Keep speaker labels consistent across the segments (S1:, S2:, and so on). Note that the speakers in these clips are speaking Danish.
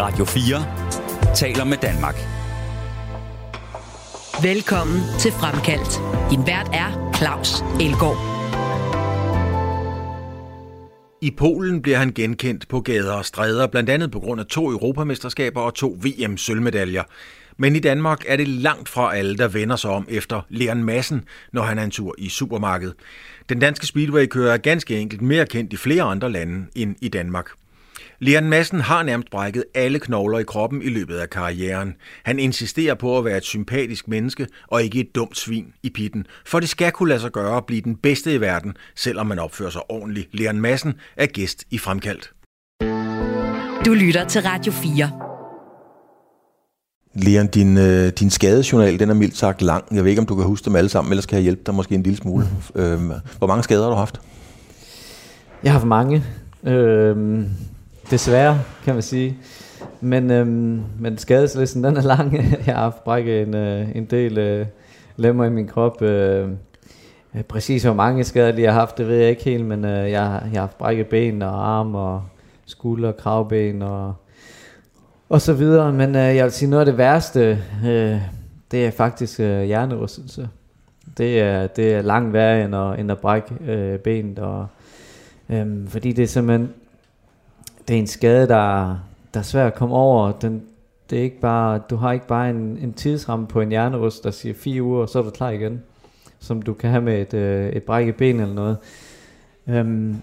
S1: Radio 4 taler med Danmark.
S2: Velkommen til Fremkaldt. Din vært er Claus Elgaard.
S3: I Polen bliver han genkendt på gader og stræder, blandt andet på grund af to europamesterskaber og to VM-sølvmedaljer. Men i Danmark er det langt fra alle, der vender sig om efter Leon Madsen, når han er en tur i supermarkedet. Den danske speedway-kører er ganske enkelt mere kendt i flere andre lande end i Danmark. Leon Madsen har nærmest brækket alle knogler i kroppen i løbet af karrieren. Han insisterer på at være et sympatisk menneske og ikke et dumt svin i pitten, for det skal kunne lade sig gøre at blive den bedste i verden, selvom man opfører sig ordentligt. Leon Madsen er gæst i Fremkaldt.
S2: Du lytter til Radio 4.
S3: Leon, din, øh, din skadejournal, den er mildt sagt lang. Jeg ved ikke, om du kan huske dem alle sammen, ellers kan jeg hjælpe dig måske en lille smule. Mm. Øh, hvor mange skader har du haft?
S4: Jeg har haft mange. Øh, desværre, kan man sige. Men, øhm, men skadeslisten, den er lang. jeg har haft brækket en, øh, en del øh, lemmer i min krop. Øh, præcis hvor mange skader de har haft, det ved jeg ikke helt, men øh, jeg, jeg har haft brækket ben og arm og skulder, kravben og, og så videre. Men øh, jeg vil sige, noget af det værste, øh, det er faktisk øh, hjernerystelse. Det er, det er langt værre end at, end at brække øh, benet. Og, øh, fordi det er simpelthen det er en skade, der, der er svær at komme over. Den, det er ikke bare, du har ikke bare en, en tidsramme på en hjernerust, der siger fire uger, og så er du klar igen. Som du kan have med et, øh, et brækket ben eller noget. Um,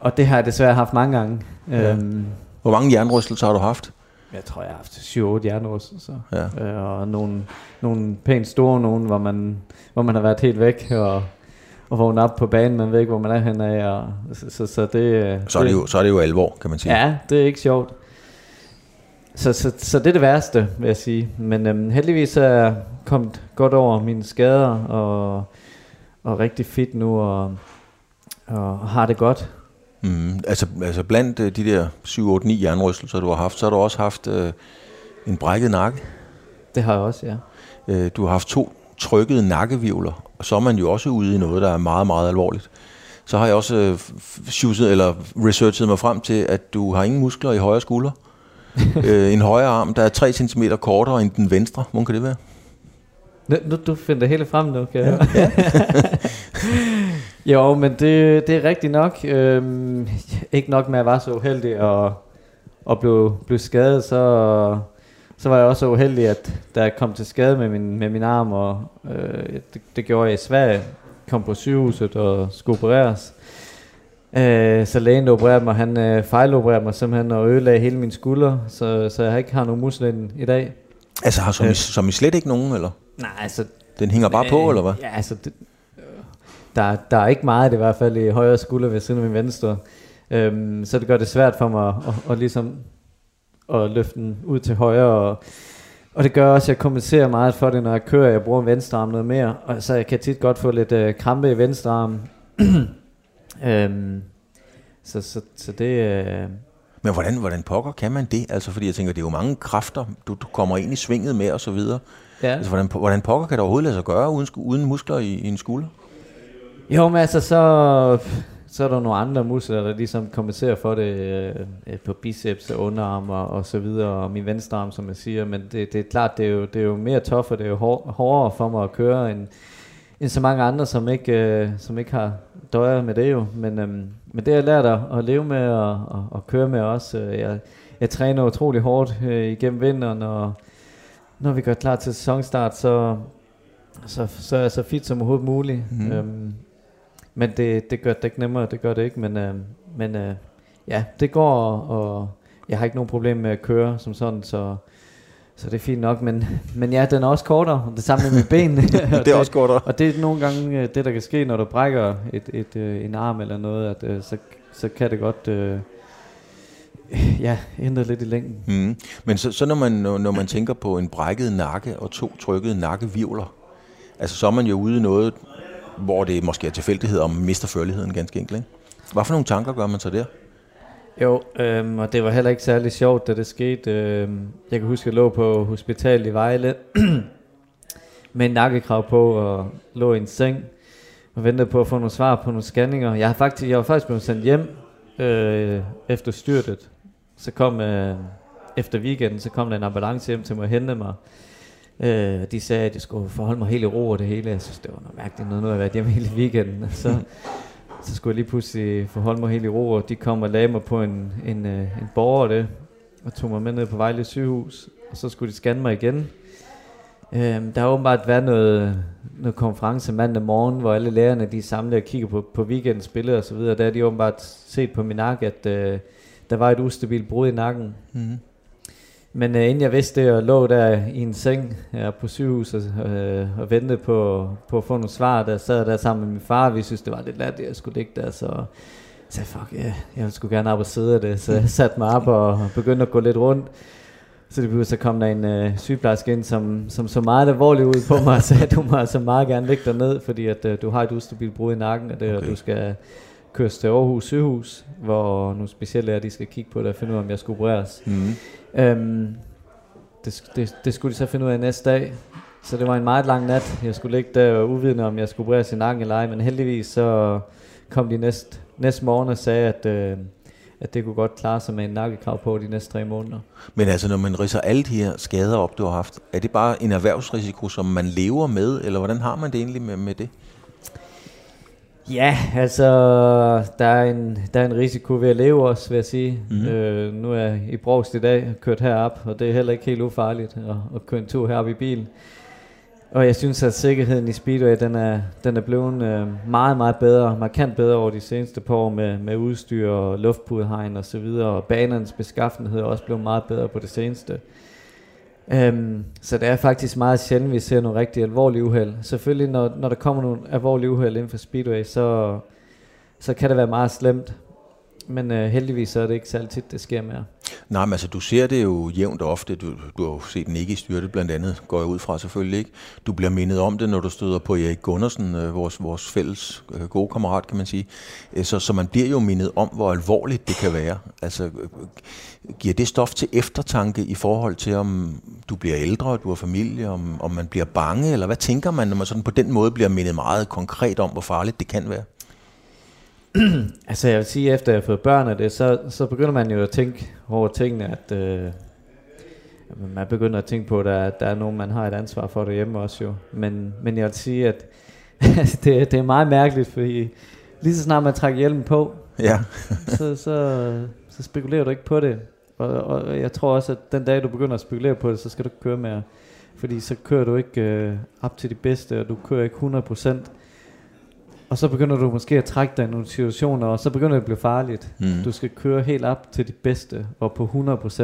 S4: og det har jeg desværre haft mange gange. Ja. Um,
S3: Hvor mange hjernerystelser har du haft?
S4: Jeg tror, jeg har haft 7-8 hjernerystelser. Ja. Uh, og nogle, nogle pænt store nogle, hvor man, hvor man har været helt væk, og og vågne op på banen, man ved ikke, hvor man er henne af. Og, så, så, så, det,
S3: så, er det, jo, så er det jo alvor, kan man sige.
S4: Ja, det er ikke sjovt. Så, så, så det er det værste, vil jeg sige. Men øhm, heldigvis er jeg kommet godt over mine skader, og, og rigtig fit nu, og, og har det godt.
S3: Mm, altså, altså blandt øh, de der 7-8-9 jernrystelser, du har haft, så har du også haft øh, en brækket nakke.
S4: Det har jeg også, ja.
S3: Øh, du har haft to trykkede nakkevivler, og så er man jo også ude i noget, der er meget, meget alvorligt. Så har jeg også øh, eller researchet mig frem til, at du har ingen muskler i højre skulder. øh, en højre arm, der er 3 cm kortere end den venstre. Hvor kan det være?
S4: Nu, du finder det hele frem nu, kan jeg. Ja. jo, men det, det er rigtigt nok. Øhm, ikke nok med, at jeg var så uheldig at, at blive, blive skadet, så så var jeg også uheldig, at da jeg kom til skade med min, med min arm, og øh, det, det gjorde jeg i Sverige, kom på sygehuset og skulle opereres. Øh, så lægen, der opererede mig, han øh, fejlopererede mig simpelthen og ødelagde hele min skulder, så, så jeg ikke har nogen muskler i dag.
S3: Altså har som, øh, I, som I slet ikke nogen, eller?
S4: Nej, altså...
S3: Den hænger bare øh, på, eller hvad?
S4: Ja, altså... Det, der, der er ikke meget i hvert fald i højre skulder ved siden af min venstre. Øhm, så det gør det svært for mig at, at, at ligesom og løfte den ud til højre. Og, og det gør også, at jeg kompenserer meget for det, når jeg kører. Jeg bruger venstre arm noget mere. Og så jeg kan tit godt få lidt øh, krampe i venstre arm. øhm, så, så, så det... Øh,
S3: men hvordan, hvordan pokker kan man det? Altså, fordi jeg tænker, det er jo mange kræfter, du, du kommer ind i svinget med og så videre. Ja. Altså, hvordan, hvordan pokker kan det overhovedet lade sig gøre uden, uden muskler i, i en skulder?
S4: Jo, men altså så så er der nogle andre muskler, der ligesom kompenserer for det øh, på biceps og underarm og, og så videre, og min venstre arm, som jeg siger, men det, det er klart, det er jo, det er jo mere tough, og det er jo hår, hårdere for mig at køre, end, end så mange andre, som ikke, øh, som ikke har døjet med det jo, men, øh, men det har jeg lært at, at leve med og, og, og køre med også. Jeg, jeg træner utrolig hårdt øh, igennem vinteren, og når vi går klar til sæsonstart, så, så, så er jeg så fit som overhovedet muligt. Mm. Øhm, men det, det gør det ikke nemmere, det gør det ikke, men, øh, men øh, ja, det går, og jeg har ikke nogen problem med at køre som sådan, så, så det er fint nok, men, men ja, den er også kortere, det samme med mit ben.
S3: det er også kortere.
S4: Og det er nogle gange øh, det, der kan ske, når du brækker et, et, øh, en arm eller noget, at øh, så, så kan det godt... Øh, ja, ændre lidt i længden.
S3: Mm. Men så, så når, man, når man tænker på en brækket nakke og to trykkede nakkevivler, altså så er man jo ude i noget, hvor det måske er tilfældighed om mister førligheden ganske enkelt. Ikke? Hvad for nogle tanker gør man så der?
S4: Jo, øhm, og det var heller ikke særlig sjovt, da det skete. Øhm, jeg kan huske, at jeg lå på hospitalet i Vejle med en nakkekrav på og lå i en seng og ventede på at få nogle svar på nogle scanninger. Jeg, har faktisk, jeg var faktisk blevet sendt hjem øh, efter styrtet. Så kom, øh, efter weekenden, så kom der en ambulance hjem til mig og hente mig. Øh, de sagde, at jeg skulle forholde mig helt i ro og det hele. Jeg synes, det var noget mærkeligt noget, nu har jeg været hjemme hele weekenden. Så, så skulle jeg lige pludselig forholde mig helt i ro, og de kom og lagde mig på en, en, øh, en borger det, og tog mig med ned på Vejle sygehus, og så skulle de scanne mig igen. Øh, der har åbenbart været noget, noget konference mandag morgen, hvor alle lærerne de samlede og kigger på, på weekendens billeder og så videre. Der har de åbenbart set på min nakke, at øh, der var et ustabilt brud i nakken. Mm. Men øh, inden jeg vidste det, og lå der i en seng her på sygehuset øh, og ventede på, på at få nogle svar, der sad der sammen med min far, vi synes det var lidt lat, at jeg skulle ligge der, så så fuck, yeah, jeg skulle gerne op og sidde af det, så jeg satte mig op og begyndte at gå lidt rundt. Så det blev så kom der en øh, sygeplejerske ind, som, som så meget alvorligt ud på mig og sagde, du må altså meget gerne ligge dig ned, fordi at, øh, du har et ustabilt brud i nakken, og, det, okay. og du skal køres til Aarhus sygehus, hvor nogle specielle er, de skal kigge på det og finde ud af, om jeg skal opereres. Mm. Øhm, det, det, det skulle de så finde ud af næste dag, så det var en meget lang nat. Jeg skulle ligge der uvidende, om jeg skulle opereres i nakken eller ej, men heldigvis så kom de næste, næste morgen og sagde, at... Øh, at det kunne godt klare sig med en nakkekrav på de næste tre måneder.
S3: Men altså, når man riser alle de her skader op, du har haft, er det bare en erhvervsrisiko, som man lever med, eller hvordan har man det egentlig med, med det?
S4: Ja, altså, der er, en, der er en risiko ved at leve også, vil jeg sige. Mm. Øh, nu er jeg i Brogst i dag, kørt herop, og det er heller ikke helt ufarligt at, at køre en tur herop i bil. Og jeg synes, at sikkerheden i Speedway, den er, den er blevet øh, meget, meget bedre, markant bedre over de seneste par år med, med udstyr og luftpudhegn og så videre, og banernes beskaffenhed er også blevet meget bedre på det seneste. Øhm, så det er faktisk meget sjældent, vi ser nogle rigtig alvorlige uheld. Selvfølgelig, når, når der kommer nogle alvorlige uheld inden for Speedway, så, så kan det være meget slemt. Men øh, heldigvis så er det ikke særlig tit, det sker mere.
S3: Nej, men altså du ser det jo jævnt ofte. Du, du har jo set Nick i styrte blandt andet, går jeg ud fra selvfølgelig ikke. Du bliver mindet om det, når du støder på Erik Gundersen, øh, vores, vores fælles øh, gode kammerat, kan man sige. Øh, så, så man bliver jo mindet om, hvor alvorligt det kan være. Altså, øh, øh, giver det stof til eftertanke i forhold til, om du bliver ældre, du har familie, om, om man bliver bange, eller hvad tænker man, når man sådan på den måde bliver mindet meget konkret om, hvor farligt det kan være?
S4: altså jeg vil sige, efter jeg har fået børn af det, så, så begynder man jo at tænke over tingene, at øh, man begynder at tænke på, at der, der er nogen, man har et ansvar for derhjemme også jo. Men, men jeg vil sige, at det, det er meget mærkeligt, fordi lige så snart man trækker hjelmen på,
S3: ja.
S4: så, så, så spekulerer du ikke på det. Og, og jeg tror også, at den dag du begynder at spekulere på det, så skal du ikke køre mere. Fordi så kører du ikke øh, op til de bedste, og du kører ikke 100%. Og så begynder du måske at trække dig i nogle situationer, og så begynder det at blive farligt. Mm. Du skal køre helt op til det bedste, og på 100%,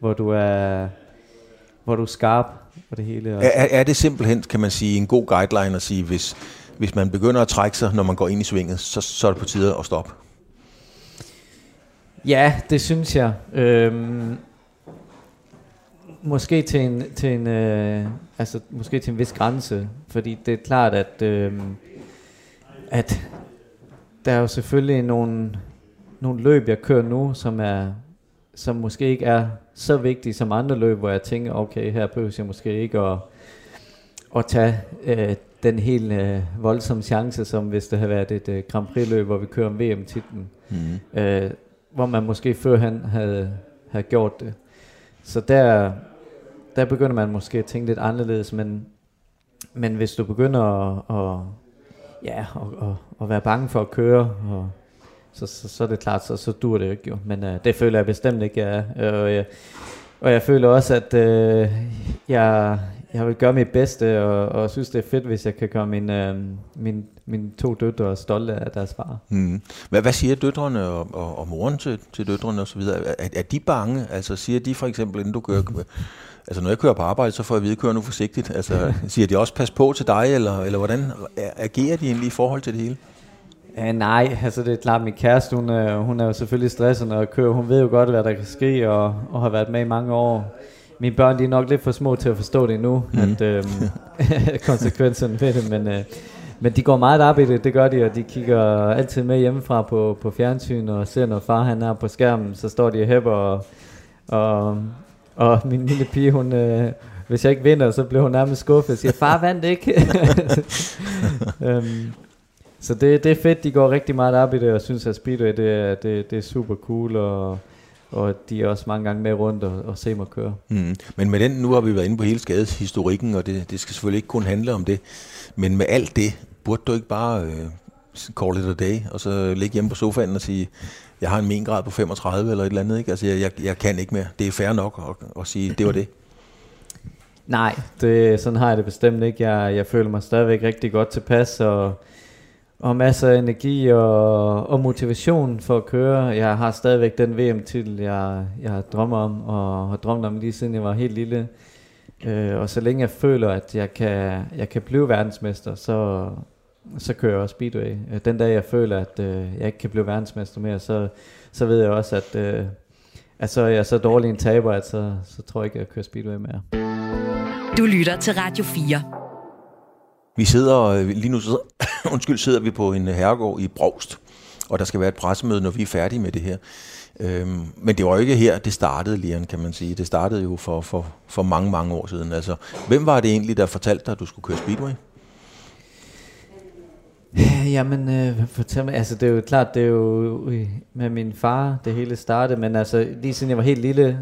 S4: hvor du er, hvor du er skarp og det hele.
S3: Er, er det simpelthen, kan man sige, en god guideline at sige, hvis, hvis man begynder at trække sig, når man går ind i svinget, så, så er det på tide at stoppe?
S4: Ja, det synes jeg. Øhm, måske til en, til en øh, altså måske til en vis grænse, fordi det er klart, at øh, at der er jo selvfølgelig nogle, nogle løb, jeg kører nu, som er som måske ikke er så vigtige som andre løb, hvor jeg tænker, okay, her behøver jeg måske ikke at, at tage øh, den helt øh, voldsomme chance, som hvis det havde været et øh, Grand Prix-løb, hvor vi kører om VM-titlen. Mm. Øh, hvor man måske før han havde, havde gjort det. Så der, der begynder man måske at tænke lidt anderledes, men, men hvis du begynder at, at ja, og, og, og være bange for at køre, og så, så, så er det klart, så, så dur det ikke jo. Men øh, det føler jeg bestemt ikke, jeg er. Øh, og jeg, og jeg føler også, at øh, jeg, jeg vil gøre mit bedste, og, og synes, det er fedt, hvis jeg kan gøre min, øh, min, mine to døtre stolte af deres far.
S3: Mm. Hvad, hvad siger døtrene og, og, og moren til, til døtrene osv.? Er, er de bange? Altså siger de for eksempel, inden du kører... Altså når jeg kører på arbejde, så får jeg at vide, kør nu forsigtigt. Altså siger de også, pas på til dig, eller, eller hvordan agerer de egentlig i forhold til det hele?
S4: Ja, nej, altså det er klart, min kæreste, hun, er, hun er jo selvfølgelig stresset, når jeg kører. Hun ved jo godt, hvad der kan ske, og, og har været med i mange år. Mine børn, de er nok lidt for små til at forstå det nu, mm. at øhm, konsekvenserne ved det, men, øh, men de går meget op i det, det gør de, og de kigger altid med hjemmefra på, på fjernsyn, og ser, når far han er på skærmen, så står de og hæpper, og, og og min lille pige, hun, øh, hvis jeg ikke vinder, så bliver hun nærmest skuffet og siger, far vandt ikke. um, så det, det er fedt, de går rigtig meget op i det, og synes, at Speedway det er, det, det er super cool, og, og de er også mange gange med rundt og, og se mig køre.
S3: Mm. Men med den, nu har vi været inde på hele skadeshistorikken, og det, det skal selvfølgelig ikke kun handle om det. Men med alt det, burde du ikke bare øh, call it a day, og så ligge hjemme på sofaen og sige, jeg har en mengrad på 35 eller et eller andet, ikke? Altså, jeg, jeg, jeg kan ikke mere. Det er fair nok at, at sige, det var det.
S4: Nej, det, sådan har jeg det bestemt ikke. Jeg, jeg føler mig stadigvæk rigtig godt tilpas, og, og masser af energi og, og motivation for at køre. Jeg har stadigvæk den VM-titel, jeg, jeg drømmer om, og har drømt om lige siden jeg var helt lille. Øh, og så længe jeg føler, at jeg kan, jeg kan blive verdensmester, så, så kører jeg også Speedway. Øh, den dag jeg føler, at øh, jeg ikke kan blive verdensmester mere, så, så ved jeg også, at, øh, at så er jeg så dårlig en taber, at så, så tror jeg ikke, at jeg kører Speedway mere.
S2: Du lytter til Radio 4.
S3: Vi sidder, øh, lige nu sidder, undskyld, sidder vi på en herregård i Brogst, og der skal være et pressemøde, når vi er færdige med det her. Øhm, men det var jo ikke her, det startede, Lian, kan man sige. Det startede jo for, for, for mange, mange år siden. Altså, hvem var det egentlig, der fortalte dig, at du skulle køre Speedway?
S4: Jamen, øh, fortæl mig, altså det er jo klart, det er jo med min far, det hele startede, men altså lige siden jeg var helt lille,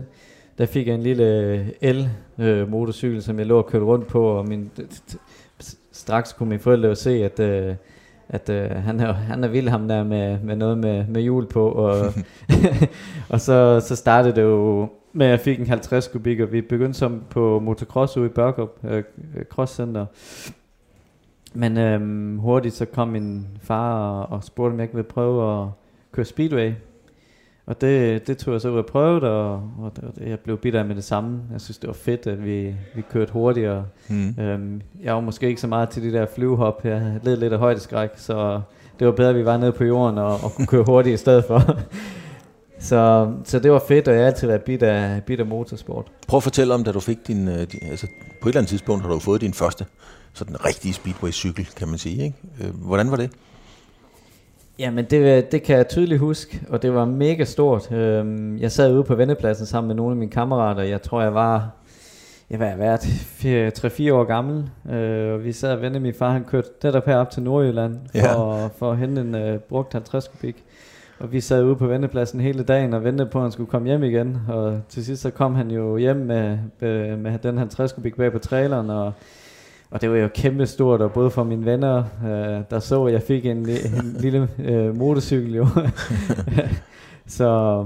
S4: der fik jeg en lille el-motorcykel, øh, som jeg lå og kørte rundt på, og min, straks kunne mine forældre jo se, at, øh, at øh, han, er, han er vild ham der med, med noget med, med hjul på, og, og så, så startede det jo med, at jeg fik en 50 kubik, og vi begyndte som på motocross ude i Børkop øh, Cross Center, men øhm, hurtigt så kom min far og, og spurgte, om jeg ikke ville prøve at køre speedway. Og det, det tog jeg så ud og prøvede, og, og, og jeg blev bidt af med det samme. Jeg synes, det var fedt, at vi, vi kørte hurtigere. Mm. Øhm, jeg var måske ikke så meget til de der flyvehop. Jeg led lidt af højdeskræk, så det var bedre, at vi var nede på jorden og, og kunne køre hurtigt i stedet for. så, så det var fedt, og jeg har altid været bidt af, bidt af motorsport.
S3: Prøv at fortælle om, da du fik din, øh, din altså på et eller andet tidspunkt har du fået din første sådan rigtige speedway-cykel, kan man sige. Ikke? Øh, hvordan var det?
S4: Jamen, det, det kan jeg tydeligt huske, og det var mega stort. Øhm, jeg sad ude på vendepladsen sammen med nogle af mine kammerater. Jeg tror, jeg var jeg var været 3-4 år gammel, øh, og vi sad og ventede. Min far han kørte netop her op til Nordjylland for, ja. for at hente en brugt 50 kubik. Og vi sad ude på vendepladsen hele dagen og ventede på, at han skulle komme hjem igen. Og til sidst så kom han jo hjem med, med, med den 50 kubik bag på traileren, og og det var jo kæmpe stort, og både for mine venner, øh, der så, at jeg fik en, en lille øh, motorcykel jo. så,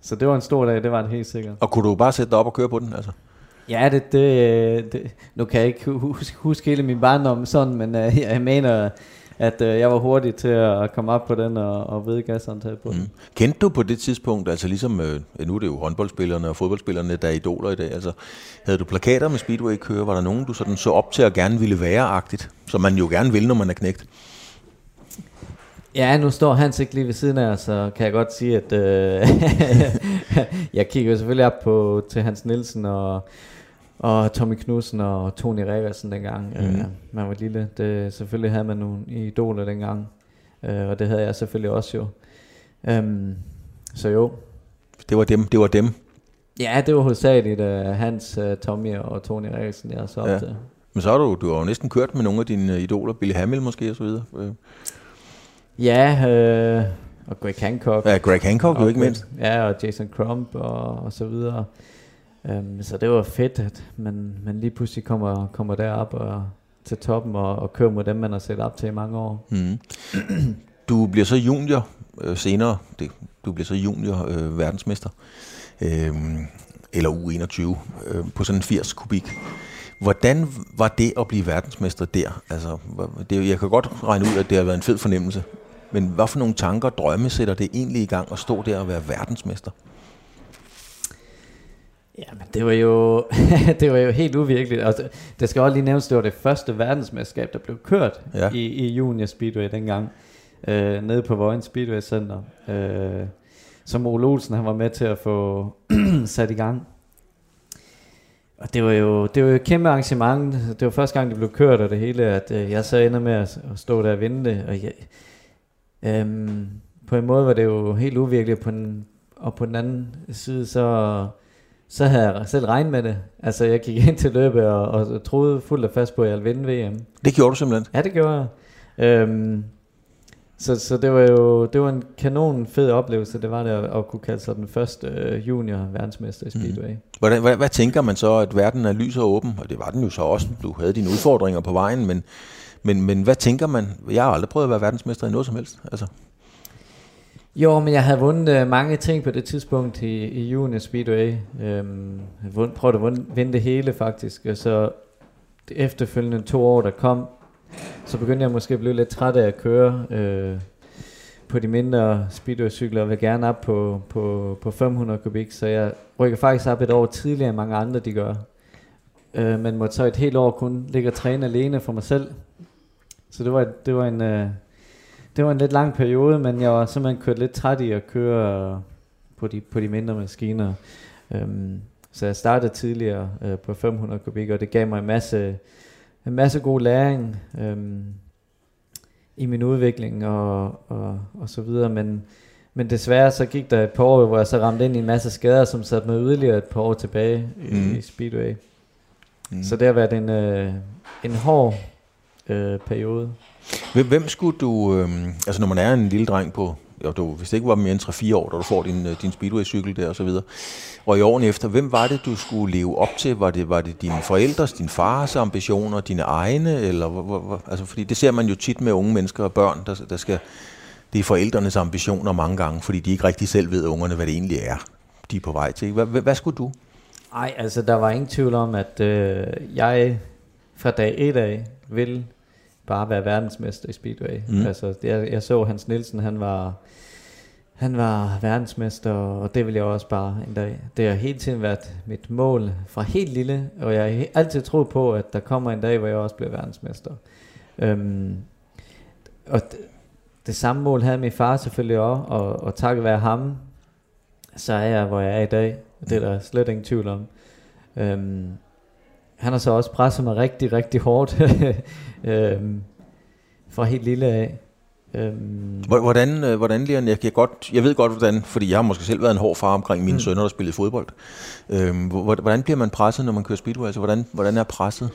S4: så det var en stor dag, det var det helt sikkert.
S3: Og kunne du bare sætte dig op og køre på den? Altså?
S4: Ja, det, det, det, nu kan jeg ikke huske, huske hele min barndom sådan, men øh, jeg mener, at øh, jeg var hurtig til at komme op på den og, og ved gashåndtaget på mm. den.
S3: Kendte du på det tidspunkt, altså ligesom, øh, nu er det jo håndboldspillerne og fodboldspillerne, der er idoler i dag, altså havde du plakater med Speedway-kører, var der nogen, du sådan så op til at gerne ville være-agtigt, som man jo gerne vil, når man er knægt?
S4: Ja, nu står Hans ikke lige ved siden af så kan jeg godt sige, at øh, jeg kigger selvfølgelig op på, til Hans Nielsen og og Tommy Knudsen og Tony Reversen dengang, mm. øh, man var lille. Det, selvfølgelig havde man nogle idoler dengang, øh, og det havde jeg selvfølgelig også jo. Um, så jo.
S3: Det var dem, det var dem?
S4: Ja, det var hovedsageligt uh, Hans, uh, Tommy og Tony Reversen, jeg så op ja. til.
S3: Men så har du, du har jo næsten kørt med nogle af dine idoler, Billy Hamill måske og så videre. Øh.
S4: Ja, øh, og Greg Hancock.
S3: Ja, Greg Hancock jo ikke mindst.
S4: Ja, og Jason Crump og, og så videre. Øhm, så det var fedt, at man, man lige pludselig kommer, kommer derop og, til toppen og, og kører mod dem, man har set op til i mange år. Mm.
S3: Du bliver så junior øh, senere, det, du bliver så junior øh, verdensmester, øh, eller U21, øh, på sådan en 80 kubik. Hvordan var det at blive verdensmester der? Altså, det, jeg kan godt regne ud, at det har været en fed fornemmelse. Men hvad for nogle tanker og drømme sætter det egentlig i gang at stå der og være verdensmester?
S4: Ja, men det var jo, det var jo helt uvirkeligt. Altså, det skal også lige nævnes, det var det første verdensmesterskab, der blev kørt ja. i, i Junior Speedway dengang, øh, nede på Vojens Speedway Center, øh, som Ole Olsen han var med til at få sat i gang. Og det var jo det var jo et kæmpe arrangement. Det var første gang, det blev kørt, og det hele, at øh, jeg så ender med at, at stå der og vinde det. Og jeg, øh, på en måde var det jo helt uvirkeligt, på den, og på den anden side, så så havde jeg selv regnet med det. Altså, jeg gik ind til løbet og, og troede fuldt og fast på, at jeg ville vinde VM.
S3: Det gjorde du simpelthen?
S4: Ja, det gjorde jeg. Øhm, så, så det var jo det var en kanon fed oplevelse, det var det at, at kunne kalde sig den første øh, junior verdensmester i Speedway. Mm.
S3: Hvordan, hvad, hvad tænker man så, at verden er lys og åben? Og det var den jo så også. Du havde dine udfordringer på vejen, men, men, men hvad tænker man? Jeg har aldrig prøvet at være verdensmester i noget som helst. Altså.
S4: Jo, men jeg havde vundet øh, mange ting på det tidspunkt i, i juni Speedway. Øhm, jeg vund, prøvede at vund, vinde det hele faktisk, og så det efterfølgende to år, der kom, så begyndte jeg måske at blive lidt træt af at køre øh, på de mindre speedway-cykler, og vil gerne op på, på, på 500 kubik, så jeg rykker faktisk op et år tidligere, end mange andre de gør. Øh, men måtte så et helt år kun ligge og træne alene for mig selv. Så det var, det var en... Øh, det var en lidt lang periode, men jeg var simpelthen kørt lidt træt i at køre på de, på de mindre maskiner. Øhm, så jeg startede tidligere øh, på 500 kubik, og det gav mig en masse, en masse god læring øhm, i min udvikling og, og, og så videre. Men, men desværre så gik der et par år, hvor jeg så ramte ind i en masse skader, som satte mig yderligere et par år tilbage mm. i, i Speedway. Mm. Så det har været en, øh, en hård øh, periode.
S3: Hvem, hvem skulle du, øh, altså når man er en lille dreng på, jo, du, hvis det ikke var mere end 3-4 år, da du får din, øh, din speedway-cykel der og så videre, og i årene efter, hvem var det, du skulle leve op til? Var det, var det dine forældres, din fars ambitioner, dine egne, eller hvor, hvor, altså, fordi det ser man jo tit med unge mennesker og børn, der, der skal, det er forældrenes ambitioner mange gange, fordi de ikke rigtig selv ved ungerne, hvad det egentlig er, de er på vej til. Hvad, hvad, hvad skulle du?
S4: Nej, altså der var ingen tvivl om, at øh, jeg fra dag 1 af vil bare være verdensmester i Speedway. Mm. Altså, jeg, jeg så Hans Nielsen, han var, han var verdensmester, og det vil jeg også bare en dag. Det har hele tiden været mit mål fra helt lille, og jeg har altid troet på, at der kommer en dag, hvor jeg også bliver verdensmester. Øhm, og det, det samme mål havde min far selvfølgelig også, og, og takket være ham, så er jeg, hvor jeg er i dag. Det er der slet ingen tvivl om. Øhm, han har så også presset mig rigtig, rigtig hårdt øhm, fra helt lille af.
S3: Øhm. Hvordan, øh, hvordan Leon, jeg, kan godt, jeg ved godt hvordan, fordi jeg har måske selv været en hård far omkring mine mm. sønner, der spillede fodbold. Øhm, hvordan bliver man presset, når man kører speedway? Altså, hvordan, hvordan er presset?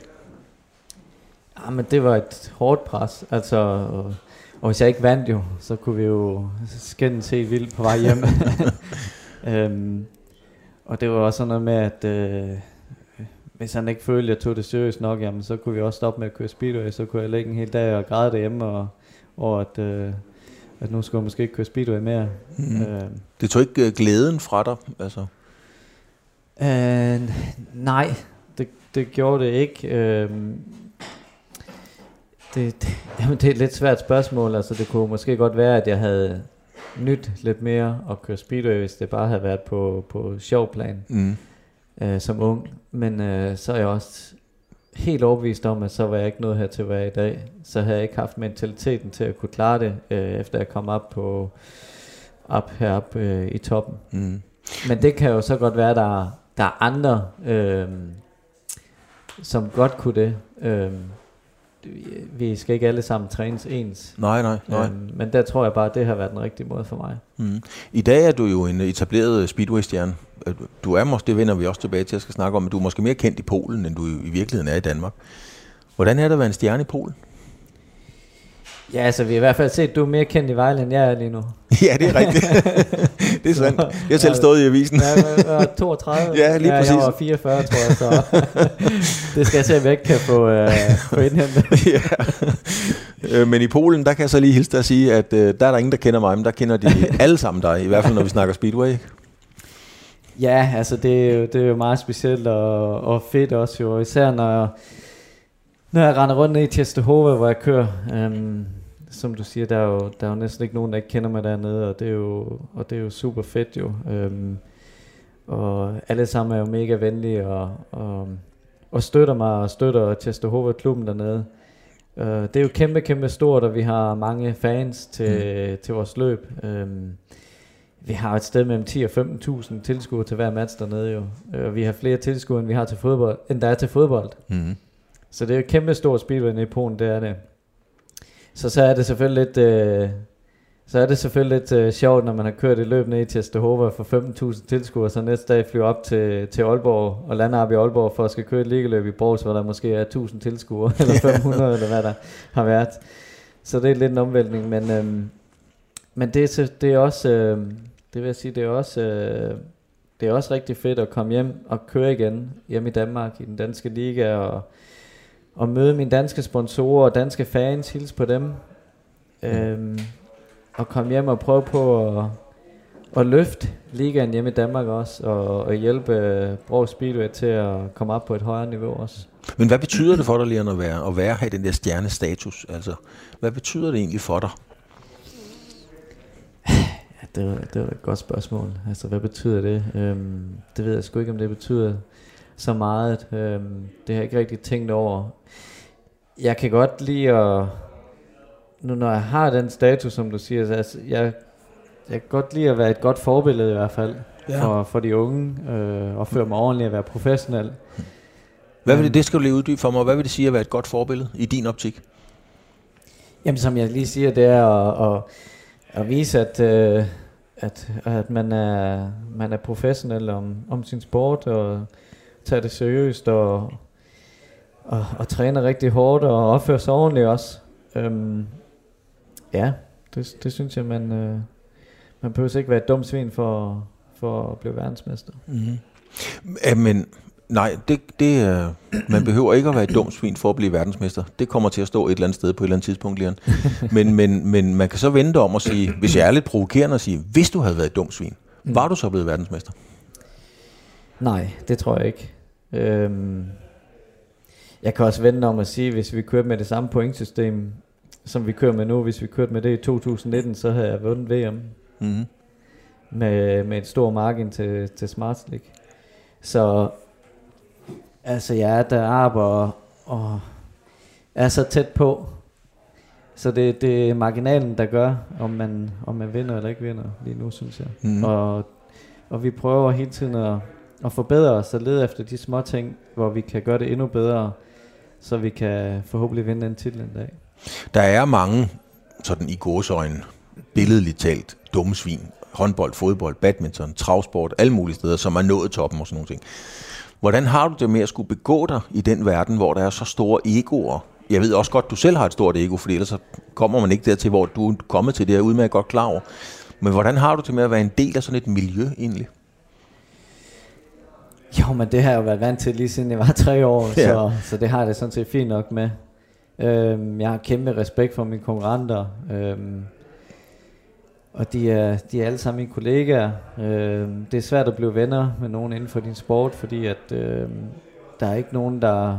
S4: Ja, men det var et hårdt pres. Altså, og, og hvis jeg ikke vandt jo, så kunne vi jo skændes helt vildt på vej hjem. øhm, og det var også sådan noget med, at øh, hvis han ikke følte, at jeg tog det seriøst nok, jamen, så kunne vi også stoppe med at køre speedway, så kunne jeg lægge en hel dag og græde derhjemme, og, og at, øh, at nu skulle jeg måske ikke køre speedway mere.
S3: Mm. Øh. Det tog ikke uh, glæden fra dig? Altså.
S4: Øh, nej, det, det gjorde det ikke. Øh, det, det, jamen, det er et lidt svært spørgsmål. Altså, det kunne måske godt være, at jeg havde nyt lidt mere at køre speedway, hvis det bare havde været på, på sjov plan. Mm øh, som ung. Men øh, så er jeg også helt overbevist om, at så var jeg ikke noget her til at være i dag. Så havde jeg ikke haft mentaliteten til at kunne klare det, øh, efter jeg kom op på op herop øh, i toppen. Mm. Men det kan jo så godt være, der, der er andre, øh, som godt kunne det. Øh, vi skal ikke alle sammen trænes ens.
S3: Nej, nej, nej. Øhm,
S4: men der tror jeg bare, at det har været den rigtige måde for mig.
S3: Mm. I dag er du jo en etableret speedway-stjerne. Du er måske, det vender vi også tilbage til, at skal snakke om, men du er måske mere kendt i Polen, end du i virkeligheden er i Danmark. Hvordan er det at være en stjerne i Polen?
S4: Ja, altså vi har i hvert fald set, at du er mere kendt i Vejle, end jeg er lige nu.
S3: ja, det er rigtigt. det er sandt. Jeg har selv stået i avisen.
S4: ja, jeg var 32.
S3: ja, lige præcis.
S4: Ja, jeg var 44, tror jeg, så det skal jeg se, at jeg ikke kan få, uh, få indhentet. ja.
S3: Øh, men i Polen, der kan jeg så lige hilse dig at sige, at uh, der er der ingen, der kender mig, men der kender de alle sammen dig, i hvert fald når vi snakker Speedway.
S4: Ja, altså det er jo, det er jo meget specielt og, og fedt også jo, især når, når jeg render rundt ned i Testehova, hvor jeg kører. Um, som du siger, der er, jo, der er jo næsten ikke nogen, der ikke kender mig dernede, og det er jo, og det er jo super fedt jo. Um, og alle sammen er jo mega venlige og, og, og støtter mig og støtter Testehova klubben dernede. Uh, det er jo kæmpe, kæmpe stort, og vi har mange fans til, mm. til vores løb. Um, vi har et sted mellem 10 og 15.000 tilskuere til hver match dernede jo. Og uh, vi har flere tilskuere, end vi har til fodbold, end der er til fodbold. Mm. Så det er jo et kæmpe stort speedway i Polen, det er det. Så så er det selvfølgelig lidt, øh, så er det selvfølgelig lidt øh, sjovt, når man har kørt et løb ned til Stehova for 15.000 tilskuere, så næste dag flyver op til, til Aalborg og lander op i Aalborg for at skal køre et ligeløb i Borgs, hvor der måske er 1000 tilskuere, eller 500, eller hvad der har været. så det er lidt en omvæltning, men, øh, men det, er, det er også, øh, det vil jeg sige, det er også, øh, det er også rigtig fedt at komme hjem og køre igen hjem i Danmark i den danske liga og, og møde mine danske sponsorer og danske fans, hilse på dem. Øhm, og komme hjem og prøve på at, at løfte ligaen hjemme i Danmark også, og, og hjælpe Brog Speedway til at komme op på et højere niveau også.
S3: Men hvad betyder det for dig, lige at være, at være have den der stjernestatus? Altså, hvad betyder det egentlig for dig?
S4: Ja, det, var, det var et godt spørgsmål. Altså, hvad betyder det? Øhm, det ved jeg sgu ikke, om det betyder så meget. Øhm, det har jeg ikke rigtig tænkt over. Jeg kan godt lide at... Nu når jeg har den status, som du siger, altså, jeg, jeg kan godt lide at være et godt forbillede i hvert fald. Ja. For, for de unge, øh, og føre mig ordentligt at være professionel.
S3: Hvad vil det, det skal du lige uddybe for mig. Hvad vil det sige at være et godt forbillede i din optik?
S4: Jamen, som jeg lige siger, det er at, at, at vise, at, øh, at, at man, er, man er professionel om, om sin sport, og tager det seriøst, og, og, og træner rigtig hårdt, og opfører sig ordentligt også. Øhm, ja, det, det synes jeg, man, øh, man behøver ikke være et dumt svin for, for at blive verdensmester.
S3: Mm-hmm. Men Nej, det, det, uh, man behøver ikke at være et dumt svin for at blive verdensmester. Det kommer til at stå et eller andet sted på et eller andet tidspunkt, Leon. Men, men, men man kan så vente om at sige, hvis jeg er lidt provokerende at sige, hvis du havde været et dumt svin, mm. var du så blevet verdensmester?
S4: Nej, det tror jeg ikke. Øhm, jeg kan også vente om at sige, hvis vi kørte med det samme pointsystem, som vi kører med nu, hvis vi kørte med det i 2019, så havde jeg vundet VM. Mm. Med, med et stor margin til, til Smart League. Så Altså, jeg er der arbejder og er så tæt på. Så det, det er marginalen, der gør, om man, om man vinder eller ikke vinder lige nu, synes jeg. Mm. Og, og vi prøver hele tiden at, at forbedre os og lede efter de små ting, hvor vi kan gøre det endnu bedre, så vi kan forhåbentlig vinde den titel en dag.
S3: Der er mange, sådan i gåsøjne, billedligt talt, dumme svin. Håndbold, fodbold, badminton, travsport, alle mulige steder, som er nået toppen og sådan nogle ting. Hvordan har du det med at skulle begå dig i den verden, hvor der er så store egoer? Jeg ved også godt, du selv har et stort ego, for ellers så kommer man ikke dertil, hvor du er kommet til det her udmærket godt klar over. Men hvordan har du det med at være en del af sådan et miljø egentlig?
S4: Jo, men det har jeg jo været vant til lige siden jeg var tre år, ja. så, så det har jeg det sådan set fint nok med. Øhm, jeg har kæmpe respekt for mine konkurrenter. Øhm, og de er, de er alle sammen mine kollegaer. Øh, det er svært at blive venner med nogen inden for din sport, fordi at øh, der er ikke nogen, der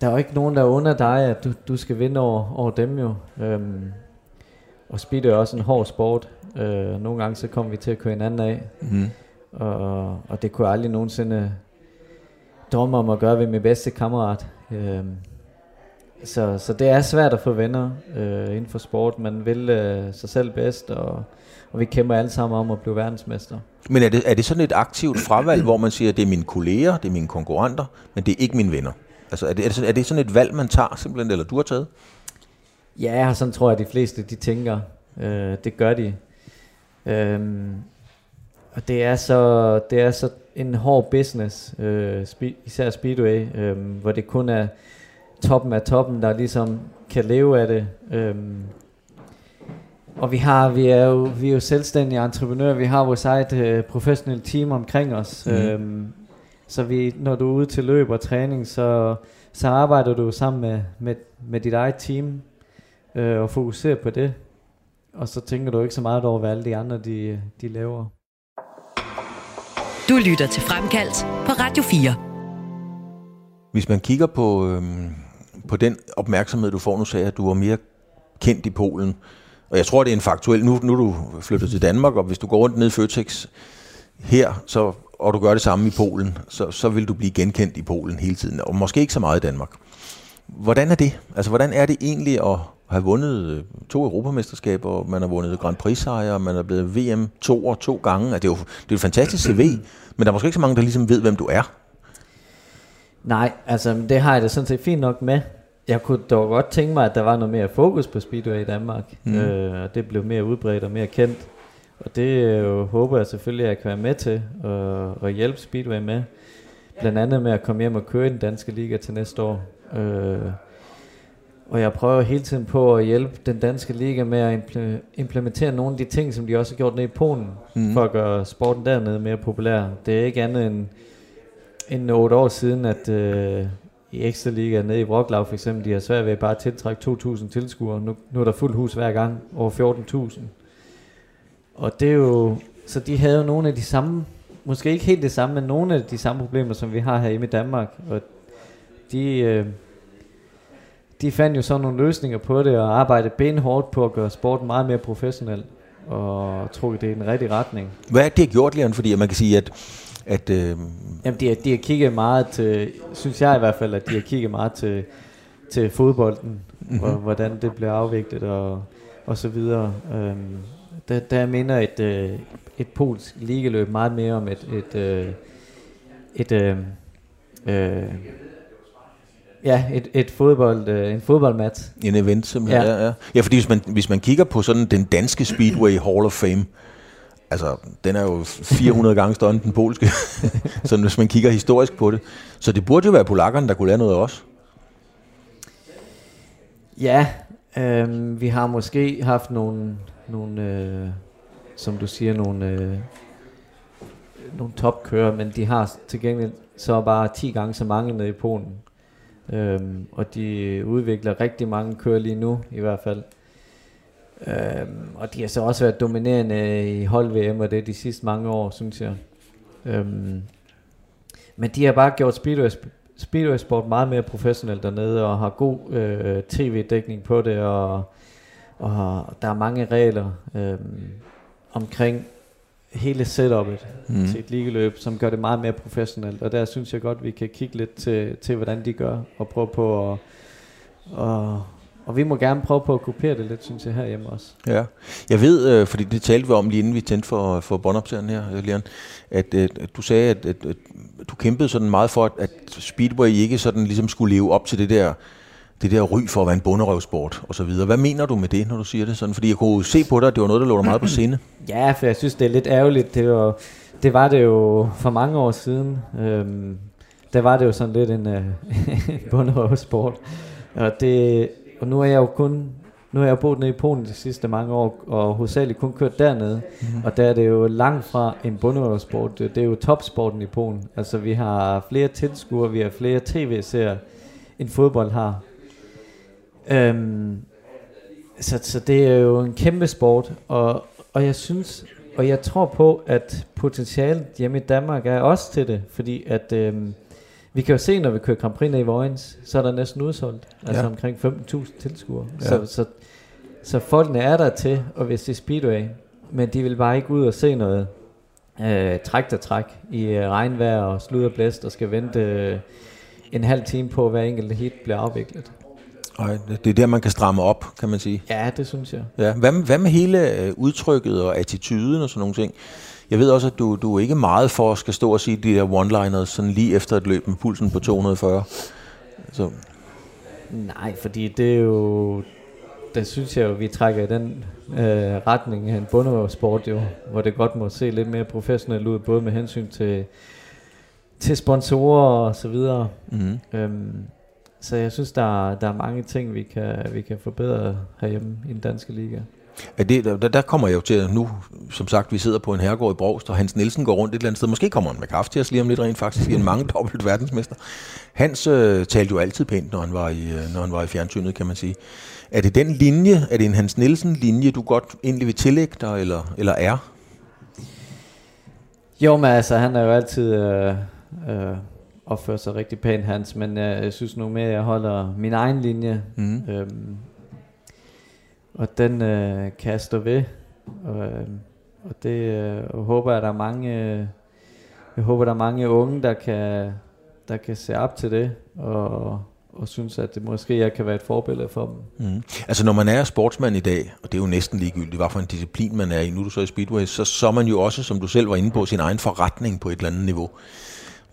S4: der er ikke nogen, der er under dig, at du, du skal vinde over, over dem jo. Øhm, og speed er også en hård sport. Øh, nogle gange så kommer vi til at køre hinanden af. Mm. Og, og det kunne jeg aldrig nogensinde drømme om at gøre ved min bedste kammerat. Øhm, så, så det er svært at få venner øh, inden for sport. Man vil øh, sig selv bedst, og, og vi kæmper alle sammen om at blive verdensmester.
S3: Men er det, er det sådan et aktivt fravalg, hvor man siger, at det er mine kolleger, det er mine konkurrenter, men det er ikke mine venner? Altså er det, er det, sådan, er det sådan et valg, man tager simpelthen, eller du har taget?
S4: Ja, sådan tror jeg, at de fleste de tænker. Øh, det gør de. Øhm, og det er så det er så en hård business, øh, spe, især Speedway, øh, hvor det kun er toppen af toppen, der ligesom kan leve af det. Øhm, og vi har vi er jo vi er jo selvstændige entreprenører. Vi har vores eget øh, professionelle team omkring os. Mm. Øhm, så vi når du er ude til løb og træning, så så arbejder du sammen med med, med dit eget team øh, og fokuserer på det. Og så tænker du ikke så meget over hvad alle de andre de de laver.
S2: Du lytter til Fremkaldt på Radio 4.
S3: Hvis man kigger på øhm på den opmærksomhed, du får. Nu sagde at du var mere kendt i Polen. Og jeg tror, det er en faktuel... Nu, nu er du flyttet til Danmark, og hvis du går rundt ned i Føtex her, så, og du gør det samme i Polen, så, så vil du blive genkendt i Polen hele tiden. Og måske ikke så meget i Danmark. Hvordan er det? Altså, hvordan er det egentlig at have vundet øh, to europamesterskaber, man har vundet Grand Prix-sejre, man er blevet VM to og to gange. Altså, det er jo det er et fantastisk CV, men der er måske ikke så mange, der ligesom ved, hvem du er.
S4: Nej, altså det har jeg da sådan set fint nok med. Jeg kunne dog godt tænke mig, at der var noget mere fokus på Speedway i Danmark. Mm. Øh, og det blev mere udbredt og mere kendt. Og det øh, håber jeg selvfølgelig, at jeg kan være med til og, og hjælpe Speedway med. Blandt andet med at komme hjem og køre i den danske liga til næste år. Øh, og jeg prøver hele tiden på at hjælpe den danske liga med at implementere nogle af de ting, som de også har gjort nede i Polen, mm. for at gøre sporten dernede mere populær. Det er ikke andet end, end 8 år siden, at øh, i ekstra liga nede i Wroclaw for eksempel, de har svært ved bare at tiltrække 2.000 tilskuere. Nu, nu er der fuldt hus hver gang, over 14.000. Og det er jo, så de havde jo nogle af de samme, måske ikke helt det samme, men nogle af de samme problemer, som vi har her i Danmark. Og de, øh, de fandt jo så nogle løsninger på det, og arbejdede benhårdt på at gøre sporten meget mere professionel, og trukket det i den rigtige retning.
S3: Hvad er det, de har gjort, Leon? Fordi man kan sige, at at, øh...
S4: Jamen, de har, de har kigget meget til, synes jeg i hvert fald, at de har kigget meget til, til fodbolden, mm-hmm. og hvordan det bliver afviklet og, og så videre. Øhm, der, der minder et, øh, et polsk ligeløb meget mere om et, et, øh, et, øh, øh, Ja, et, et fodbold, øh, en fodboldmatch.
S3: En event simpelthen, ja. ja, ja. Ja, fordi hvis man, hvis man kigger på sådan den danske Speedway Hall of Fame, altså den er jo 400 gange større end den polske, så hvis man kigger historisk på det. Så det burde jo være polakkerne, der kunne lære noget af os.
S4: Ja, øh, vi har måske haft nogle, nogle øh, som du siger, nogle, øh, nogle topkører, men de har til gengæld så bare 10 gange så mange nede i Polen. Øhm, og de udvikler rigtig mange kører lige nu, i hvert fald. Øhm, og de har så også været dominerende i hold-VM, og det de sidste mange år, synes jeg. Øhm, men de har bare gjort Speedway, Speedway Sport meget mere professionelt dernede, og har god øh, tv-dækning på det, og, og der er mange regler øhm, omkring hele setupet mm. til et ligeløb, som gør det meget mere professionelt. Og der synes jeg godt, vi kan kigge lidt til, til hvordan de gør, og prøve på at, og, og vi må gerne prøve på at kopiere det lidt, synes jeg, herhjemme også.
S3: Ja, jeg ved, øh, fordi det talte vi om lige inden vi tændte for, for båndoptageren her, Leon, at, at du sagde, at, at, at du kæmpede sådan meget for, at, at Speedway ikke sådan ligesom skulle leve op til det der det der ry for at være en bunderøvsport og så videre. Hvad mener du med det, når du siger det sådan? Fordi jeg kunne se på dig, at det var noget, der lå dig meget på sinde.
S4: Ja, for jeg synes, det er lidt ærgerligt. Det var, det, var det jo for mange år siden. Øhm, der var det jo sådan lidt en, uh, bunderøvsport. Og, det, og nu er jeg jo kun nu har jeg boet nede i Polen de sidste mange år, og hovedsageligt kun kørt dernede. Mm-hmm. Og der er det jo langt fra en bunderøvsport. Det er jo topsporten i Polen. Altså vi har flere tilskuere, vi har flere tv-serier, end fodbold har. Øhm, så, så det er jo en kæmpe sport, og, og jeg synes, og jeg tror på, at potentialet hjemme i Danmark er også til det, fordi at øhm, vi kan jo se, når vi kører Grand Prix i Vojens, så er der næsten udsolgt, altså ja. omkring 15.000 tilskuere. Ja. Så, så, så folkene er der til, og hvis det er Speedway, men de vil bare ikke ud og se noget øh, træk der træk i øh, regnvejr og slud og blæst, og skal vente øh, en halv time på, at hver enkelt hit bliver afviklet.
S3: Nej, det er der, man kan stramme op, kan man sige.
S4: Ja, det synes jeg.
S3: Ja. Hvad, hvad med hele øh, udtrykket og attituden og sådan nogle ting? Jeg ved også, at du, du er ikke meget for at skal stå og sige de der one-liners sådan lige efter et løb med pulsen på 240. Så.
S4: Nej, fordi det er jo... Der synes jeg jo, vi trækker i den øh, retning af en bunderøvsport jo, hvor det godt må se lidt mere professionelt ud, både med hensyn til, til sponsorer og så videre. Mm-hmm. Øhm, så jeg synes, der, der er mange ting, vi kan, vi kan forbedre herhjemme i den danske liga.
S3: Ja, det, der, der kommer jeg jo til nu, som sagt, vi sidder på en herregård i Brogst, og Hans Nielsen går rundt et eller andet sted. Måske kommer han med kaffe til os lige om lidt rent faktisk, en mange dobbelt verdensmester. Hans øh, talte jo altid pænt, når han, var i, øh, når han var i fjernsynet, kan man sige. Er det den linje, er det en Hans Nielsen-linje, du godt egentlig vil tillægge dig, eller, eller er?
S4: Jo, men altså, han er jo altid... Øh, øh, opfører sig rigtig pænt, Hans, men jeg, jeg synes nu mere, at jeg holder min egen linje. Mm. Øhm, og den øh, kan jeg stå ved. Og, øh, og det øh, håber jeg, at der er mange, øh, jeg håber, der er mange unge, der kan, der kan se op til det, og, og synes, at det måske jeg kan være et forbillede for dem.
S3: Mm. Altså når man er sportsmand i dag, og det er jo næsten ligegyldigt, hvad for en disciplin man er i, nu er du så i Speedway, så, så er man jo også, som du selv var inde på, sin egen forretning på et eller andet niveau.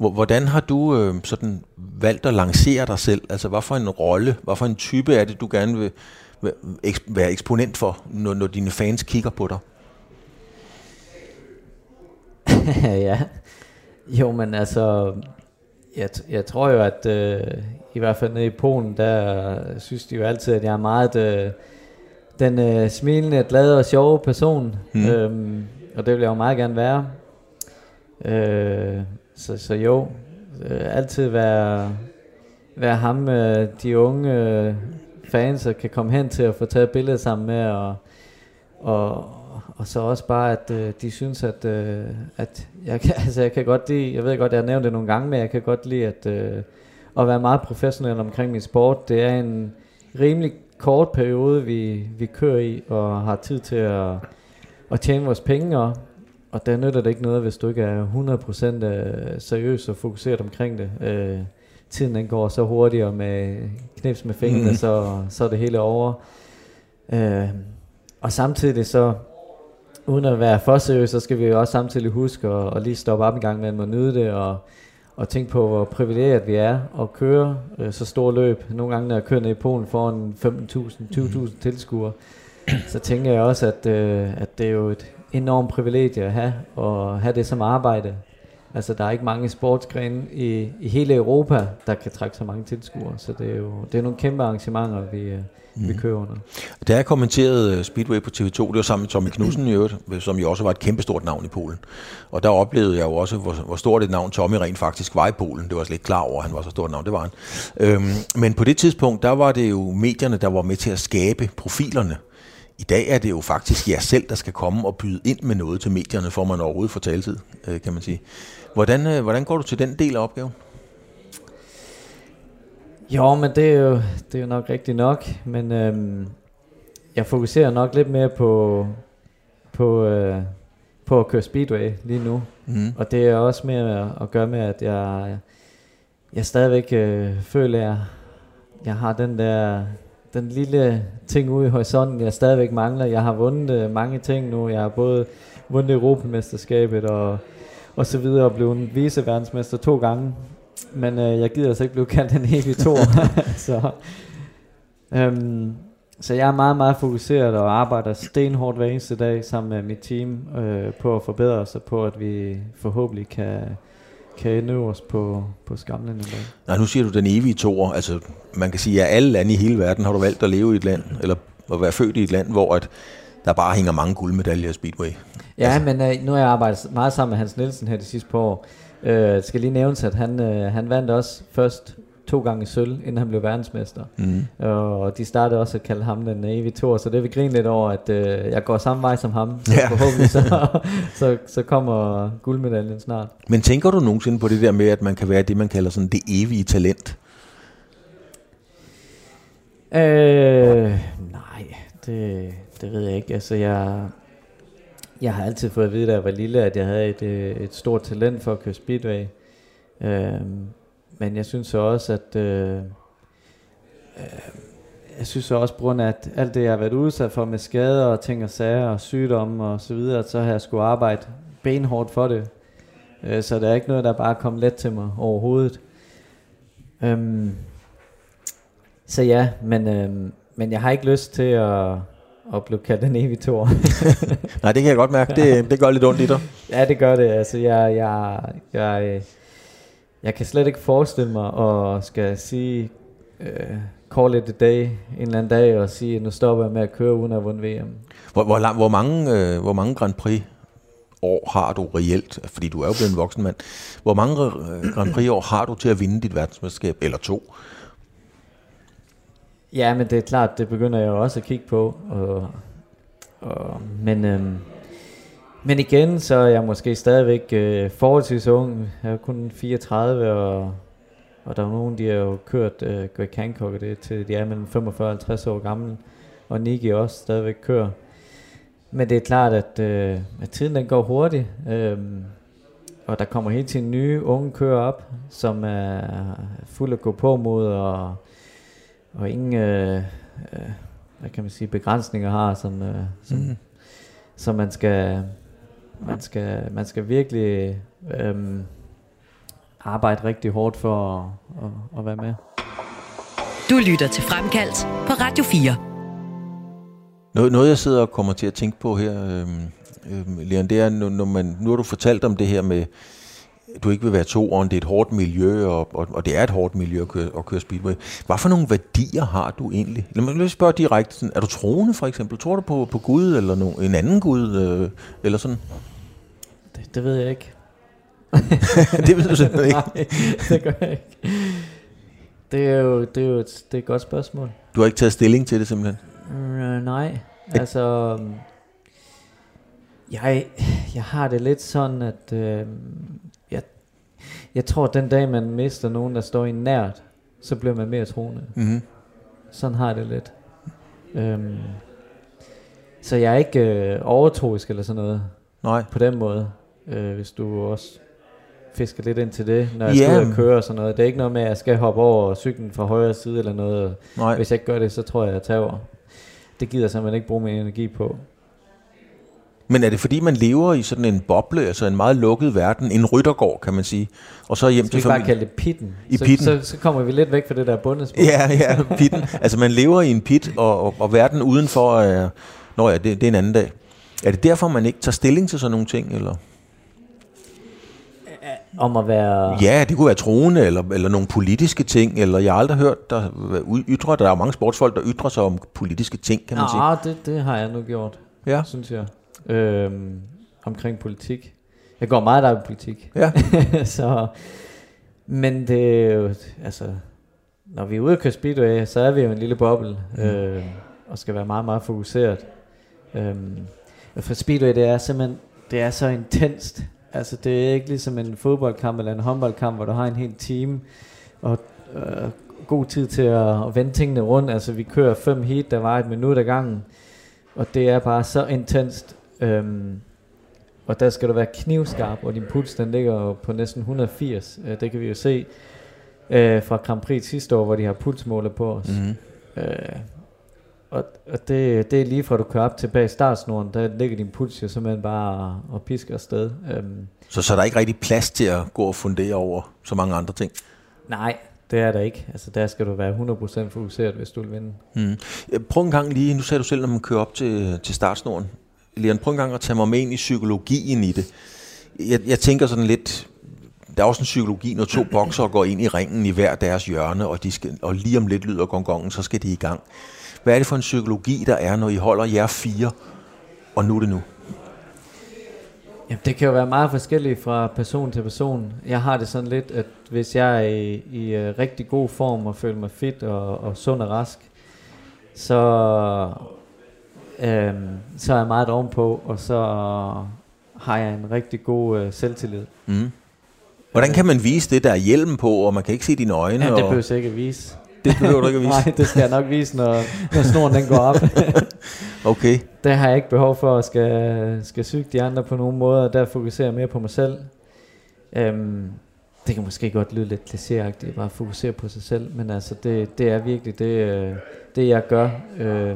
S3: Hvordan har du øh, sådan valgt at lancere dig selv? Altså, hvad for en rolle, hvad for en type er det, du gerne vil være eksponent for, når, når dine fans kigger på dig?
S4: ja, jo, men altså, jeg, jeg tror jo, at øh, i hvert fald nede i Polen, der synes de jo altid, at jeg er meget øh, den øh, smilende, glade og sjove person. Mm. Øhm, og det vil jeg jo meget gerne være. Øh, så, så jo, øh, altid være, være ham, øh, de unge øh, fans kan komme hen til at få taget billeder sammen med, og, og, og så også bare, at øh, de synes, at, øh, at jeg, kan, altså, jeg kan godt lide, jeg ved godt, jeg har nævnt det nogle gange, men jeg kan godt lide at, øh, at være meget professionel omkring min sport. Det er en rimelig kort periode, vi, vi kører i, og har tid til at, at tjene vores penge, og, og der nytter det ikke noget, hvis du ikke er 100% øh, seriøs og fokuseret omkring det. Øh, tiden den går så hurtigt, og med knips med fingrene, mm. så, så er det hele over. Øh, og samtidig så, uden at være for seriøs, så skal vi jo også samtidig huske at, at lige stoppe op en gang med at nyde det, og, og tænke på, hvor privilegeret vi er at køre øh, så stor løb. Nogle gange, når jeg kører ned i Polen foran 15.000, 20.000 tilskuere, så tænker jeg også, at, øh, at det er jo et enormt privilegie at have, og have det som arbejde. Altså, der er ikke mange sportsgrene i, i hele Europa, der kan trække så mange tilskuere, så det er jo det er nogle kæmpe arrangementer, vi, mm. vi kører under.
S3: Da jeg kommenterede øh, Speedway på TV2, det var sammen med Tommy Knudsen i øvrigt, som jo også var et kæmpestort navn i Polen. Og der oplevede jeg jo også, hvor, hvor stort et navn Tommy rent faktisk var i Polen. Det var slet ikke klar over, at han var så stort et navn, det var han. Øhm, men på det tidspunkt, der var det jo medierne, der var med til at skabe profilerne. I dag er det jo faktisk jer selv, der skal komme og byde ind med noget til medierne, for man overhovedet får taletid, øh, kan man sige. Hvordan, øh, hvordan går du til den del af opgaven?
S4: Jo, men det er jo, det er jo nok rigtigt nok, men øhm, jeg fokuserer nok lidt mere på, på, øh, på at køre speedway lige nu. Mm. Og det er også mere at gøre med, at jeg, jeg stadigvæk øh, føler, at jeg, jeg har den der den lille ting ude i horisonten, jeg stadigvæk mangler. Jeg har vundet øh, mange ting nu. Jeg har både vundet Europamesterskabet og, og så videre, og blevet viceverdensmester to gange men øh, jeg gider altså ikke blive kaldt en evig to. så, øhm, så jeg er meget, meget fokuseret og arbejder stenhårdt hver eneste dag sammen med mit team øh, på at forbedre os og på, at vi forhåbentlig kan, kan ende os på, på skamlen en dag.
S3: Nej, nu siger du den evige toer. Altså, man kan sige, at alle lande i hele verden har du valgt at leve i et land, eller at være født i et land, hvor at der bare hænger mange guldmedaljer i Speedway.
S4: Ja, altså. men øh, nu har jeg arbejdet meget sammen med Hans Nielsen her de sidste par år, Øh, skal lige nævnes, at han, øh, han vandt også først to gange sølv, inden han blev verdensmester. Mm. Og de startede også at kalde ham den evige tor, så det vil grine lidt over, at øh, jeg går samme vej som ham. Så ja. forhåbentlig så, så, så kommer guldmedaljen snart.
S3: Men tænker du nogensinde på det der med, at man kan være det, man kalder sådan det evige talent?
S4: Øh, nej, det, det ved jeg ikke. Altså, jeg, jeg har altid fået at vide, da jeg var lille, at jeg havde et, øh, et stort talent for at køre speedway. Øhm, men jeg synes så også, at... Øh, øh, jeg synes så også, på grund af at alt det, jeg har været udsat for med skader og ting og sager og sygdomme og så videre, så har jeg skulle arbejde benhårdt for det. Øh, så det er ikke noget, der bare kom let til mig overhovedet. Øhm, så ja, men, øhm, men jeg har ikke lyst til at og blev kaldt en evig tor.
S3: Nej, det kan jeg godt mærke. Det, det gør lidt ondt i dig.
S4: Ja, det gør det. Altså, jeg, jeg, jeg, jeg kan slet ikke forestille mig at skal sige, uh, call it a day en eller anden dag, og sige, nu stopper jeg med at køre uden at vunde VM.
S3: Hvor, hvor, lang, hvor, mange, øh, hvor mange Grand Prix år har du reelt, fordi du er jo blevet en voksen mand, hvor mange øh, Grand Prix år har du til at vinde dit verdensmesterskab, eller to?
S4: Ja, men det er klart, det begynder jeg jo også at kigge på. Og, og, men, øhm, men igen, så er jeg måske stadigvæk øh, forholdsvis ung. Jeg er kun 34, og, og der er nogen, de har jo kørt øh, Greg Hancock, det til de er mellem 45 og 50 år gamle. Og Niki også stadigvæk kører. Men det er klart, at, øh, at tiden den går hurtigt. Øh, og der kommer hele tiden nye unge kører op, som er fuld at gå på mod, og og ingen øh, øh, hvad kan man sige, begrænsninger har, som, øh, som, mm. som man skal man skal, man skal virkelig øh, arbejde rigtig hårdt for at, at, at være med.
S2: Du lytter til Fremkaldt på Radio 4.
S3: Noget, noget jeg sidder og kommer til at tænke på her, øh, øh, Leon, det er, når man, nu har du fortalt om det her med, du ikke vil være to, og det er et hårdt miljø, og, og, og det er et hårdt miljø at køre, at køre speedway. Hvad for nogle værdier har du egentlig? Lad mig spørge direkte. Sådan, er du troende for eksempel? Tror du på, på Gud, eller no, en anden Gud, øh, eller sådan?
S4: Det, ved jeg ikke.
S3: det ved du simpelthen ikke.
S4: Nej, det gør jeg ikke. Det er jo, det er jo et, det er et godt spørgsmål.
S3: Du har ikke taget stilling til det simpelthen?
S4: Mm, nej, altså... Jeg, jeg har det lidt sådan, at øh, jeg, jeg tror, at den dag, man mister nogen, der står i nært, så bliver man mere troende.
S3: Mm-hmm.
S4: Sådan har det lidt. Øhm, så jeg er ikke øh, overtroisk eller sådan noget.
S3: Nej.
S4: På den måde. Øh, hvis du også fisker lidt ind til det, når jeg yeah. skal ud og køre og sådan noget. Det er ikke noget med, at jeg skal hoppe over cyklen fra højre side eller noget.
S3: Nej.
S4: Hvis jeg ikke gør det, så tror jeg, at jeg tager Det gider jeg simpelthen ikke bruge min energi på.
S3: Men er det fordi, man lever i sådan en boble, altså en meget lukket verden, en ryttergård, kan man sige, og så hjem
S4: Skal
S3: til
S4: vi bare kalde det pitten?
S3: I
S4: så,
S3: pitten.
S4: Så, så, kommer vi lidt væk fra det der bundespil.
S3: Ja, ja, pitten. altså man lever i en pit, og, og, og verden udenfor er, nå ja, det, det er en anden dag. Er det derfor, man ikke tager stilling til sådan nogle ting, eller?
S4: Om at være...
S3: Ja, det kunne være troende, eller, eller nogle politiske ting, eller jeg har aldrig hørt der ytre, der er mange sportsfolk, der ytrer sig om politiske ting, kan man
S4: Nå,
S3: sige.
S4: det, det har jeg nu gjort,
S3: ja.
S4: synes jeg. Øhm, omkring politik. Jeg går meget der i politik.
S3: Ja.
S4: så, men det er jo, altså, når vi er ude at køre speedway, så er vi jo en lille boble, mm. øh, og skal være meget, meget fokuseret. Øhm, for speedway, det er simpelthen, det er så intenst. Altså, det er ikke ligesom en fodboldkamp eller en håndboldkamp, hvor du har en hel team, og øh, god tid til at, at vende tingene rundt. Altså, vi kører fem heat, der var et minut ad gangen, og det er bare så intenst. Øhm, og der skal du være knivskarp, og din puls den ligger på næsten 180. Øh, det kan vi jo se øh, fra Grand Prix sidste år, hvor de har pulsmåler på os.
S3: Mm-hmm.
S4: Øh, og, og det, det er lige fra du kører op til bag startsnoren, der ligger din puls jo simpelthen bare og pisker afsted. Øhm,
S3: så, så er der ikke rigtig plads til at gå og fundere over så mange andre ting?
S4: Nej, det er der ikke. Altså der skal du være 100% fokuseret, hvis du vil vinde.
S3: Mm. Prøv en gang lige, nu sagde du selv, når man kører op til, til startsnoren. Leon, prøv en gang at tage mig med ind i psykologien i det. Jeg, jeg tænker sådan lidt, der er også en psykologi, når to bokser går ind i ringen i hver deres hjørne, og, de skal, og lige om lidt lyder gongongen, så skal de i gang. Hvad er det for en psykologi, der er, når I holder jer fire, og nu er det nu?
S4: Jamen, det kan jo være meget forskelligt fra person til person. Jeg har det sådan lidt, at hvis jeg er i, i uh, rigtig god form og føler mig fit og, og sund og rask, så, øhm, så er jeg meget ovenpå, og så har jeg en rigtig god uh, selvtillid.
S3: Mm. Hvordan kan man vise det, der er hjelm på, og man kan ikke se dine øjne?
S4: Ja, det
S3: og...
S4: behøver jeg ikke at vise.
S3: Det behøver du ikke at vise?
S4: Nej, det skal jeg nok vise, når, når snoren den går op.
S3: okay.
S4: Der har jeg ikke behov for at skal, skal syge de andre på nogen måde, og der fokuserer jeg mere på mig selv. Um, det kan måske godt lyde lidt klichéagtigt, bare at fokusere på sig selv, men altså det, det er virkelig det, det jeg gør, øh,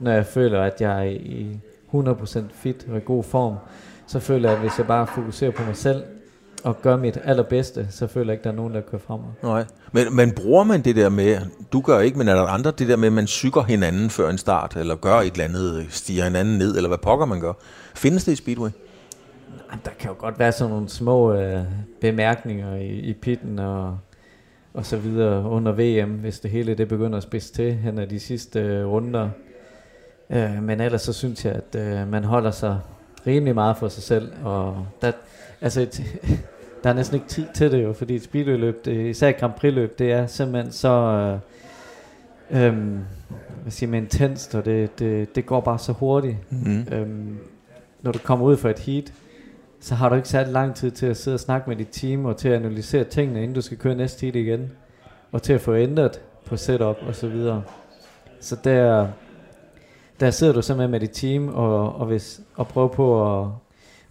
S4: når jeg føler, at jeg er i 100% fit og i god form. Så føler jeg, at hvis jeg bare fokuserer på mig selv, og gør mit allerbedste, så føler jeg ikke, der er nogen, der kører frem.
S3: Nej, men, men bruger man det der med, du gør ikke, men er der andre, det der med, at man syger hinanden før en start, eller gør et eller andet, stiger hinanden ned, eller hvad pokker man gør? Findes det i Speedway?
S4: Der kan jo godt være sådan nogle små øh, bemærkninger i, i pitten og, og så videre under VM, hvis det hele det begynder at spidse til hen ad de sidste øh, runder. Øh, men ellers så synes jeg, at øh, man holder sig rimelig meget for sig selv, og der, altså et, der er næsten ikke tid til det jo, fordi et speedway-løb, det, især et Grand Prix-løb, det er simpelthen så øh, øh, hvad siger man, intenst, og det, det, det går bare så hurtigt.
S3: Mm-hmm.
S4: Øhm, når du kommer ud fra et heat, så har du ikke særlig lang tid til at sidde og snakke med dit team, og til at analysere tingene, inden du skal køre næste heat igen, og til at få ændret på setup og så videre. Så der, der sidder du simpelthen med dit team, og, og, hvis, og prøver på at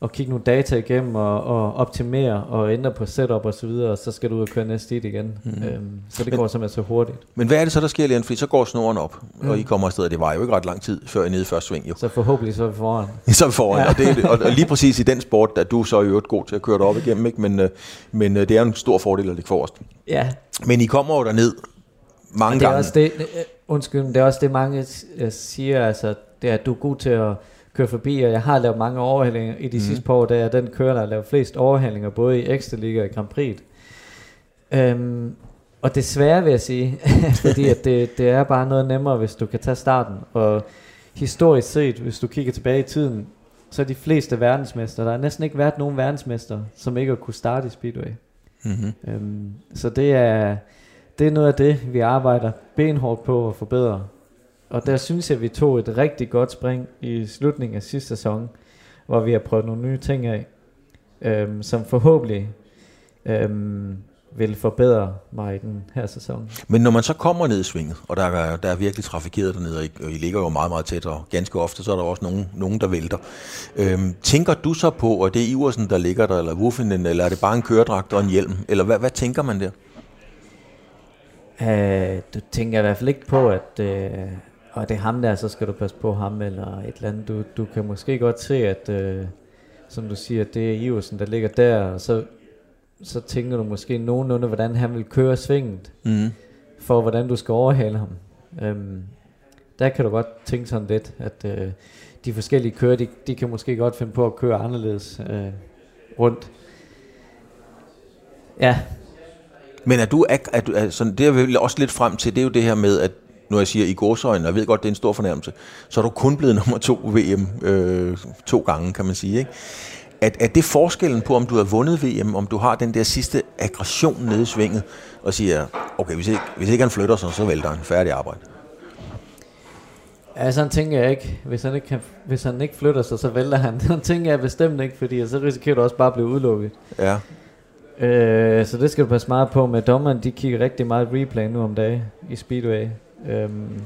S4: og kigge nogle data igennem og, og optimere og ændre på setup og så videre, og så skal du ud og køre næste dit igen. Mm. Øhm, så det men, går simpelthen så hurtigt.
S3: Men hvad er det så, der sker, Leon? Fordi så går snoren op, mm. og I kommer afsted. Det var jo ikke ret lang tid, før I nede i første sving. Jo.
S4: Så forhåbentlig så er vi foran.
S3: så er vi foran, ja. og, det, og, og lige præcis i den sport, der du så er jo god til at køre det op igennem, ikke? Men, øh, men øh, det er en stor fordel at ligge forrest.
S4: Ja.
S3: Men I kommer jo derned mange
S4: og det er
S3: gange.
S4: Også det, undskyld, det er også det, mange siger, altså, det er, at du er god til at køre forbi, og jeg har lavet mange overhældinger i de mm. sidste par år, der er den kører, der har lavet flest overhældinger, både i Ekstraliga og i Grand Prix. Øhm, og desværre vil jeg sige, fordi at det, det er bare noget nemmere, hvis du kan tage starten. Og historisk set, hvis du kigger tilbage i tiden, så er de fleste verdensmester, der er næsten ikke været nogen verdensmester, som ikke har kunne starte i Speedway. Mm-hmm. Øhm, så det er, det er noget af det, vi arbejder benhårdt på at forbedre. Og der synes jeg, at vi tog et rigtig godt spring i slutningen af sidste sæson, hvor vi har prøvet nogle nye ting af, øhm, som forhåbentlig øhm, vil forbedre mig i den her sæson.
S3: Men når man så kommer ned i svinget, og der er, der er virkelig trafikeret dernede, og I, ligger jo meget, meget tæt, og ganske ofte så er der også nogen, nogen der vælter. Øhm, tænker du så på, at det er Iversen, der ligger der, eller Wuffinen, eller er det bare en køredragt og en hjelm? Eller hvad, hvad tænker man der?
S4: Uh, du tænker i hvert fald ikke på, at uh, og det er ham der, så skal du passe på ham, eller et eller andet. Du, du kan måske godt se, at uh, som du siger, det er Iversen, der ligger der, og så så tænker du måske nogenlunde, hvordan han vil køre svinget, mm. for hvordan du skal overhale ham. Øhm, der kan du godt tænke sådan lidt, at øh, de forskellige kører, de, de kan måske godt finde på at køre anderledes øh, rundt. Ja.
S3: Men er du, er, er er, sådan, det er vel også lidt frem til, det er jo det her med, at når jeg siger i gåsøjne, og jeg ved godt, det er en stor fornærmelse, så er du kun blevet nummer to VM øh, to gange, kan man sige. Ikke? Er, er det forskellen på, om du har vundet VM, om du har den der sidste aggression nede i svinget, og siger, okay, hvis ikke, hvis ikke han flytter sig, så vælter han færdig arbejde?
S4: Ja, sådan tænker jeg ikke. Hvis han ikke, kan, hvis han ikke flytter sig, så vælter han. Sådan tænker jeg bestemt ikke, fordi så risikerer du også bare at blive udelukket.
S3: Ja.
S4: Øh, så det skal du passe meget på med. Dommeren, de kigger rigtig meget replay nu om dagen i Speedway. Øhm,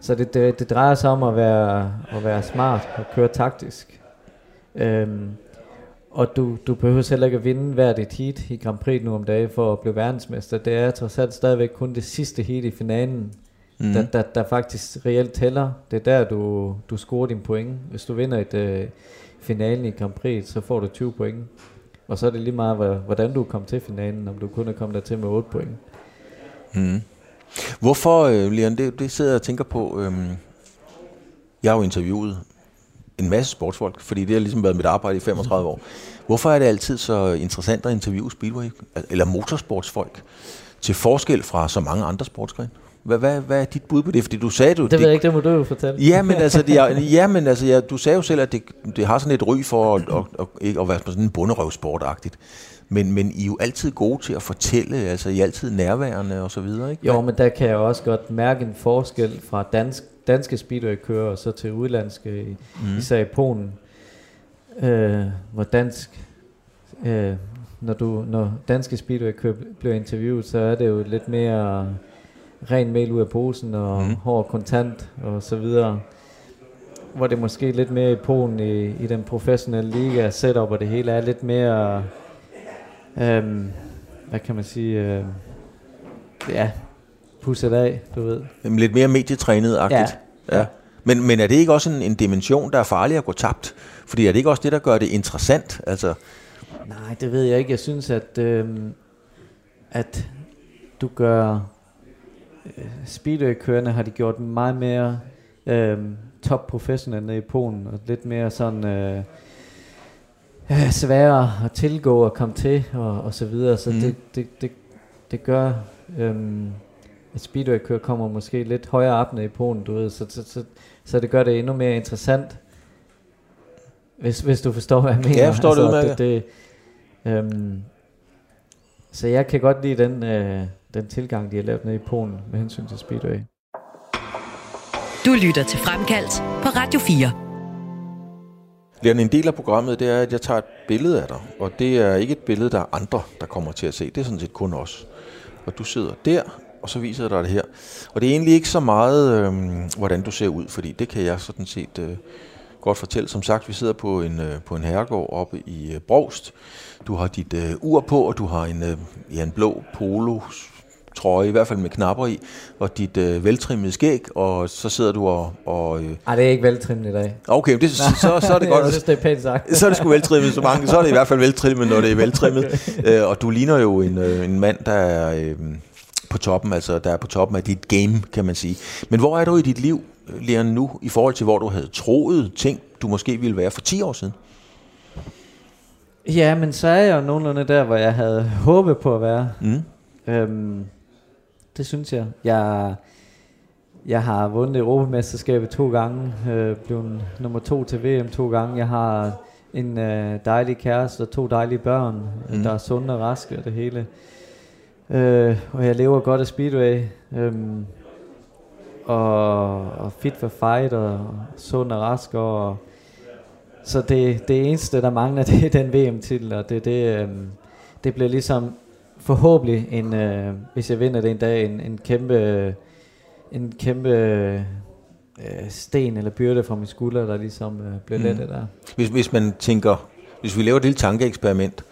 S4: så det, det, det drejer sig om at være, at være smart og køre taktisk. Øhm, og du, du behøver heller ikke at vinde hvert et heat i Grand Prix nu om dagen for at blive verdensmester. Det er trods alt stadigvæk kun det sidste heat i finalen, mm. der, der, der faktisk reelt tæller. Det er der, du, du scorer dine point. Hvis du vinder et uh, finalen i Grand Prix, så får du 20 point. Og så er det lige meget, hvordan du kom til finalen, om du kun er kommet der til med 8 point.
S3: Mm. Hvorfor, uh, Leon, det, det sidder jeg og tænker på, øhm, jeg har jo interviewet en masse sportsfolk, fordi det har ligesom været mit arbejde i 35 år. Hvorfor er det altid så interessant at interviewe speedway, eller motorsportsfolk, til forskel fra så mange andre sportsgrene? Hvad, hvad, hvad er dit bud på det? Fordi du sagde du...
S4: Det, det ved jeg ikke, det må du jo fortælle.
S3: Ja, men altså, det er, ja, men altså ja, du sagde jo selv, at det, det har sådan et ry for at, at, at, at være sådan en bunderøvsportagtigt. Men, men I er jo altid gode til at fortælle, altså I er altid nærværende og så videre, ikke?
S4: Jo, men der kan jeg også godt mærke en forskel fra dansk danske speedway-kører og så til udlandske, mm. især i Polen, øh, hvor dansk, øh, når, du, når danske speedway-kører bliver interviewet, så er det jo lidt mere ren mail ud af posen og mm. hård kontant og så videre. Hvor det måske lidt mere i Polen i, i den professionelle liga setup, og det hele er lidt mere, øh, hvad kan man sige, øh, ja, pusset af, du ved.
S3: Jamen, lidt mere medietrænet-agtigt. Ja. ja. Men, men er det ikke også en, en dimension, der er farlig at gå tabt? Fordi er det ikke også det, der gør det interessant? Altså...
S4: Nej, det ved jeg ikke. Jeg synes, at, øh, at du gør... Øh, Speedway-kørende har de gjort meget mere øh, top professionelle i Polen, og lidt mere sådan... Øh, øh, sværere at tilgå og komme til og, og så videre. Så mm. det, det, det, det gør øhm, et speedway-kører kommer måske lidt højere op ned i Polen, du ved, så, så, så, så det gør det endnu mere interessant, hvis, hvis du forstår, hvad jeg mener.
S3: Ja, jeg forstår altså, det,
S4: det, det øhm, Så jeg kan godt lide den, øh, den tilgang, de har lavet ned i Polen med hensyn til speedway.
S2: Du lytter til Fremkaldt på Radio 4.
S3: Lærende, en del af programmet, det er, at jeg tager et billede af dig, og det er ikke et billede, der er andre, der kommer til at se. Det er sådan set kun os. Og du sidder der, og så viser jeg dig det her. Og det er egentlig ikke så meget, øh, hvordan du ser ud, fordi det kan jeg sådan set øh, godt fortælle. Som sagt, vi sidder på en, øh, på en herregård oppe i øh, Brogst. Du har dit øh, ur på, og du har en, øh, ja, en blå polo trøje, i hvert fald med knapper i, og dit øh, veltrimmede skæg, og så sidder du og... og øh...
S4: Ej, det er ikke veltrimmet i dag.
S3: Okay, det, så, så, så er det godt.
S4: jeg synes, det er pænt sagt.
S3: så er det sgu veltrimmet, så, mange, så er det i hvert fald veltrimmet, når det er veltrimmet. Okay. Øh, og du ligner jo en, øh, en mand, der er... Øh, på toppen, altså der er på toppen af dit game, kan man sige. Men hvor er du i dit liv Leon, nu i forhold til, hvor du havde troet ting, du måske ville være for 10 år siden?
S4: Ja, men så er jeg jo nogenlunde der, hvor jeg havde håbet på at være.
S3: Mm.
S4: Øhm, det synes jeg. Jeg, jeg har vundet Europamesterskabet to gange, øh, blevet nummer to til VM to gange. Jeg har en øh, dejlig kæreste og to dejlige børn, mm. der er sunde og raske og det hele. Øh, og jeg lever godt af speedway. Øh, og, og fit for fight og sund og rask og så det, det eneste der mangler det er den VM titel og det det øh, det bliver ligesom forhåbentlig en øh, hvis jeg vinder det en dag en, en kæmpe en kæmpe øh, sten eller byrde fra min skulder der ligesom øh, bliver mm. lettet der.
S3: Hvis hvis man tænker hvis vi laver et lille tankeeksperiment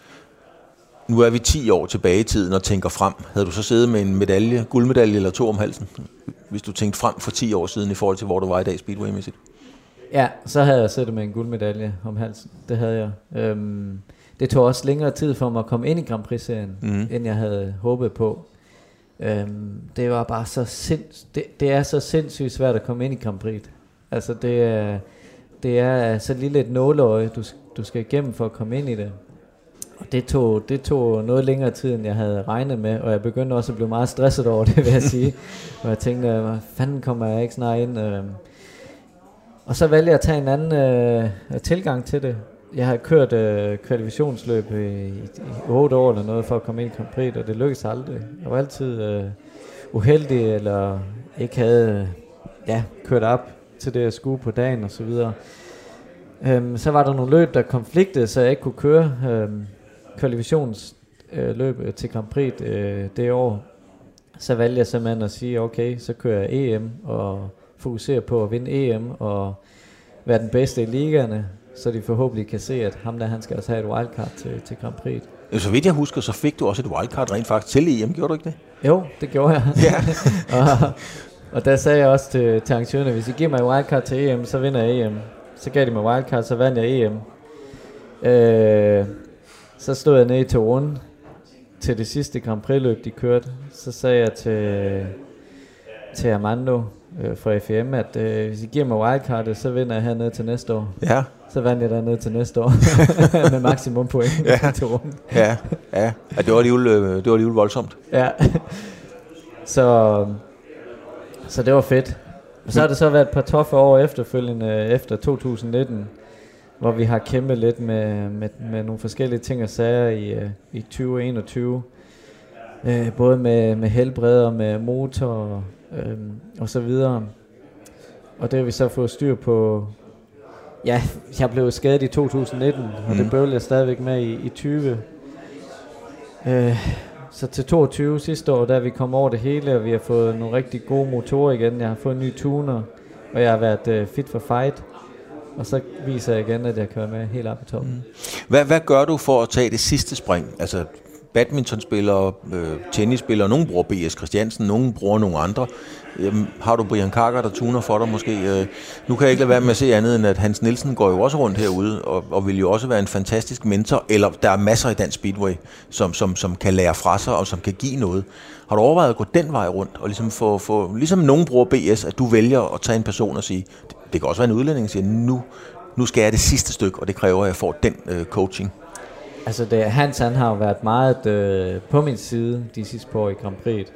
S3: nu er vi 10 år tilbage i tiden og tænker frem. Havde du så siddet med en medalje, guldmedalje eller to om halsen, hvis du tænkte frem for 10 år siden i forhold til, hvor du var i dag speedwaymæssigt?
S4: Ja, så havde jeg siddet med en guldmedalje om halsen. Det havde jeg. Øhm, det tog også længere tid for mig at komme ind i Grand Prix-serien, mm. end jeg havde håbet på. Øhm, det var bare så sinds det, det er så sindssygt svært at komme ind i Grand Prix. Altså det er, det er så lille et nåleøje, du, du skal igennem for at komme ind i det. Og det tog, det tog noget længere tid, end jeg havde regnet med, og jeg begyndte også at blive meget stresset over det, vil jeg sige. og jeg tænkte, hvad fanden kommer jeg ikke snart ind? Øhm. Og så valgte jeg at tage en anden øh, tilgang til det. Jeg har kørt øh, kvalifikationsløb i, i, i 8 år eller noget for at komme ind i Grand Prix, og det lykkedes aldrig. Jeg var altid øh, uheldig, eller ikke havde ja, kørt op til det, jeg skulle på dagen og så videre. Øhm, så var der nogle løb, der konfliktede, så jeg ikke kunne køre. Øhm, kvalifikationsløb øh, til Grand Prix øh, det år, så valgte jeg simpelthen at sige, okay, så kører jeg EM og fokuserer på at vinde EM og være den bedste i ligaerne, så de forhåbentlig kan se, at ham der, han skal også have et wildcard til, til Grand Prix.
S3: Så vidt jeg husker, så fik du også et wildcard rent faktisk til EM, gjorde du ikke det?
S4: Jo, det gjorde jeg.
S3: Ja.
S4: og, og der sagde jeg også til, til arrangørerne, hvis I giver mig et wildcard til EM, så vinder jeg EM. Så gav de mig wildcard, så vandt jeg EM. Øh, så stod jeg nede i Toron til det sidste Grand Prix løb, de kørte. Så sagde jeg til, til Armando øh, fra FM, at øh, hvis I giver mig wildcardet, så vinder jeg hernede til næste år.
S3: Ja.
S4: Så vandt jeg dernede til næste år med maksimum point
S3: Ja.
S4: i Toron.
S3: Ja, ja. ja det, var alligevel, øh, det var alligevel voldsomt.
S4: Ja. så, så det var fedt. Og så har det så været et par toffe år efterfølgende, efter 2019, hvor vi har kæmpet lidt med, med, med nogle forskellige ting og sager i, øh, i 2021. Øh, både med, med helbred og med motor øh, og så videre. Og det har vi så fået styr på. Ja, jeg blev skadet i 2019, og
S3: Mm.
S4: det bøvler jeg stadigvæk med i, i 20. Øh, så til 22 sidste år, der er vi kommet over det hele, og vi har fået nogle rigtig gode motorer igen. Jeg har fået en ny tuner, og jeg har været øh, fit for fight. Og så viser jeg igen, at jeg være med helt op i toppen. Mm.
S3: Hvad, hvad gør du for at tage det sidste spring? Altså, badmintonspillere, øh, tennisspillere, nogen bruger B.S. Christiansen, nogen bruger nogle andre. Jamen, har du Brian Karker, der tuner for dig måske? Øh, nu kan jeg ikke lade være med at se andet, end at Hans Nielsen går jo også rundt herude, og, og vil jo også være en fantastisk mentor, eller der er masser i dansk speedway, som, som, som kan lære fra sig, og som kan give noget. Har du overvejet at gå den vej rundt, og ligesom få, få ligesom nogen bruger BS, at du vælger at tage en person og sige, det, det kan også være en udlænding, der siger, nu, nu skal jeg det sidste stykke, og det kræver, at jeg får den øh, coaching.
S4: Altså det, Hans han har jo været meget øh, på min side de sidste par år i Grand Prix.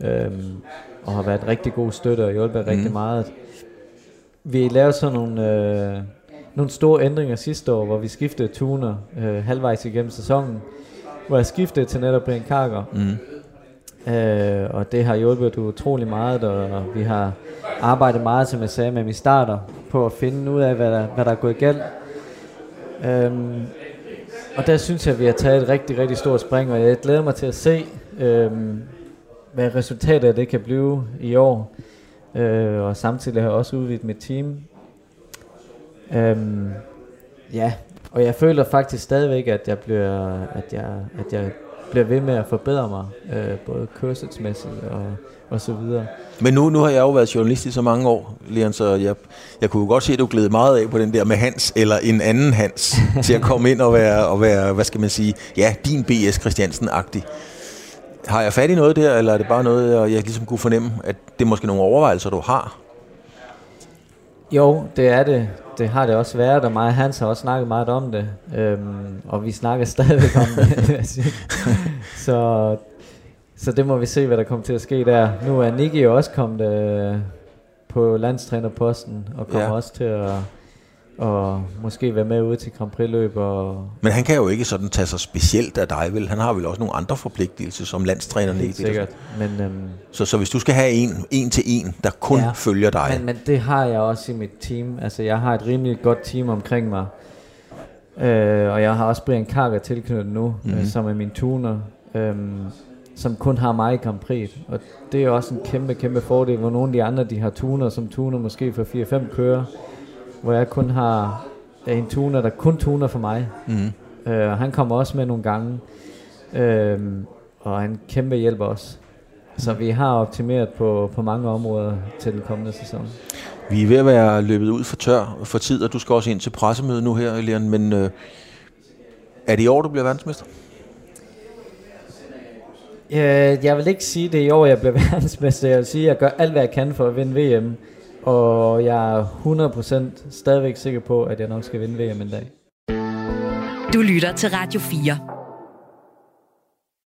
S4: Øhm, og har været rigtig god støtte og hjulpet mm. rigtig meget. Vi lavede sådan nogle, øh, nogle store ændringer sidste år, hvor vi skiftede tuner øh, halvvejs igennem sæsonen. Hvor jeg skiftede til netop Brian Karker.
S3: Mm.
S4: Øh, og det har hjulpet utrolig meget, og vi har arbejdet meget, som jeg sagde, med min starter, på at finde ud af, hvad der, hvad der er gået galt. Øhm, og der synes jeg, at vi har taget et rigtig, rigtig stort spring, og jeg glæder mig til at se, øh, hvad resultatet af det kan blive i år. Øh, og samtidig har jeg også udvidet mit team. Øh, ja, og jeg føler faktisk stadigvæk, at jeg bliver, at jeg, at jeg bliver ved med at forbedre mig, øh, både kørselsmæssigt og, og så videre.
S3: Men nu, nu har jeg jo været journalist i så mange år, Leon, så jeg, jeg kunne jo godt se, at du glæder meget af på den der med Hans, eller en anden Hans, til at komme ind og være, og være hvad skal man sige, ja, din B.S. Christiansen-agtig. Har jeg fat i noget der, eller er det bare noget, jeg, jeg ligesom kunne fornemme, at det er måske nogle overvejelser, du har?
S4: Jo, det er det. Det har det også været, og mig og Hans har også snakket meget om det. Øhm, og vi snakker stadigvæk om det. så, så det må vi se, hvad der kommer til at ske der. Nu er Nicky jo også kommet øh, på landstrænerposten, og kommer ja. også til at og måske være med ude til Grand Prix løb. Og
S3: Men han kan jo ikke sådan tage sig specielt af dig, vel? Han har vel også nogle andre forpligtelser som landstræner. Helt
S4: sikkert. Men, øhm,
S3: så, så hvis du skal have en, en til en, der kun ja, følger dig.
S4: Men, men det har jeg også i mit team. Altså jeg har et rimelig godt team omkring mig. Øh, og jeg har også Brian Karker tilknyttet nu, mm-hmm. øh, som er min tuner. Øh, som kun har mig i Grand Prix. Og det er også en kæmpe, kæmpe fordel, hvor nogle af de andre, de har tuner, som tuner måske for 4-5 kører hvor jeg kun har en tuner, der kun tuner for mig. Mm. Øh, han kommer også med nogle gange, øh, og han kæmpe hjælp også. Så vi har optimeret på, på mange områder til den kommende sæson.
S3: Vi er ved at være løbet ud for tør for tid, og du skal også ind til pressemøde nu her, Elian, men øh, er det i år, du bliver verdensmester?
S4: Øh, jeg vil ikke sige det i år, jeg bliver verdensmester. Jeg vil sige, at jeg gør alt, hvad jeg kan for at vinde VM. Og jeg er 100% stadigvæk sikker på, at jeg nok skal vinde VM en dag.
S2: Du lytter til Radio 4.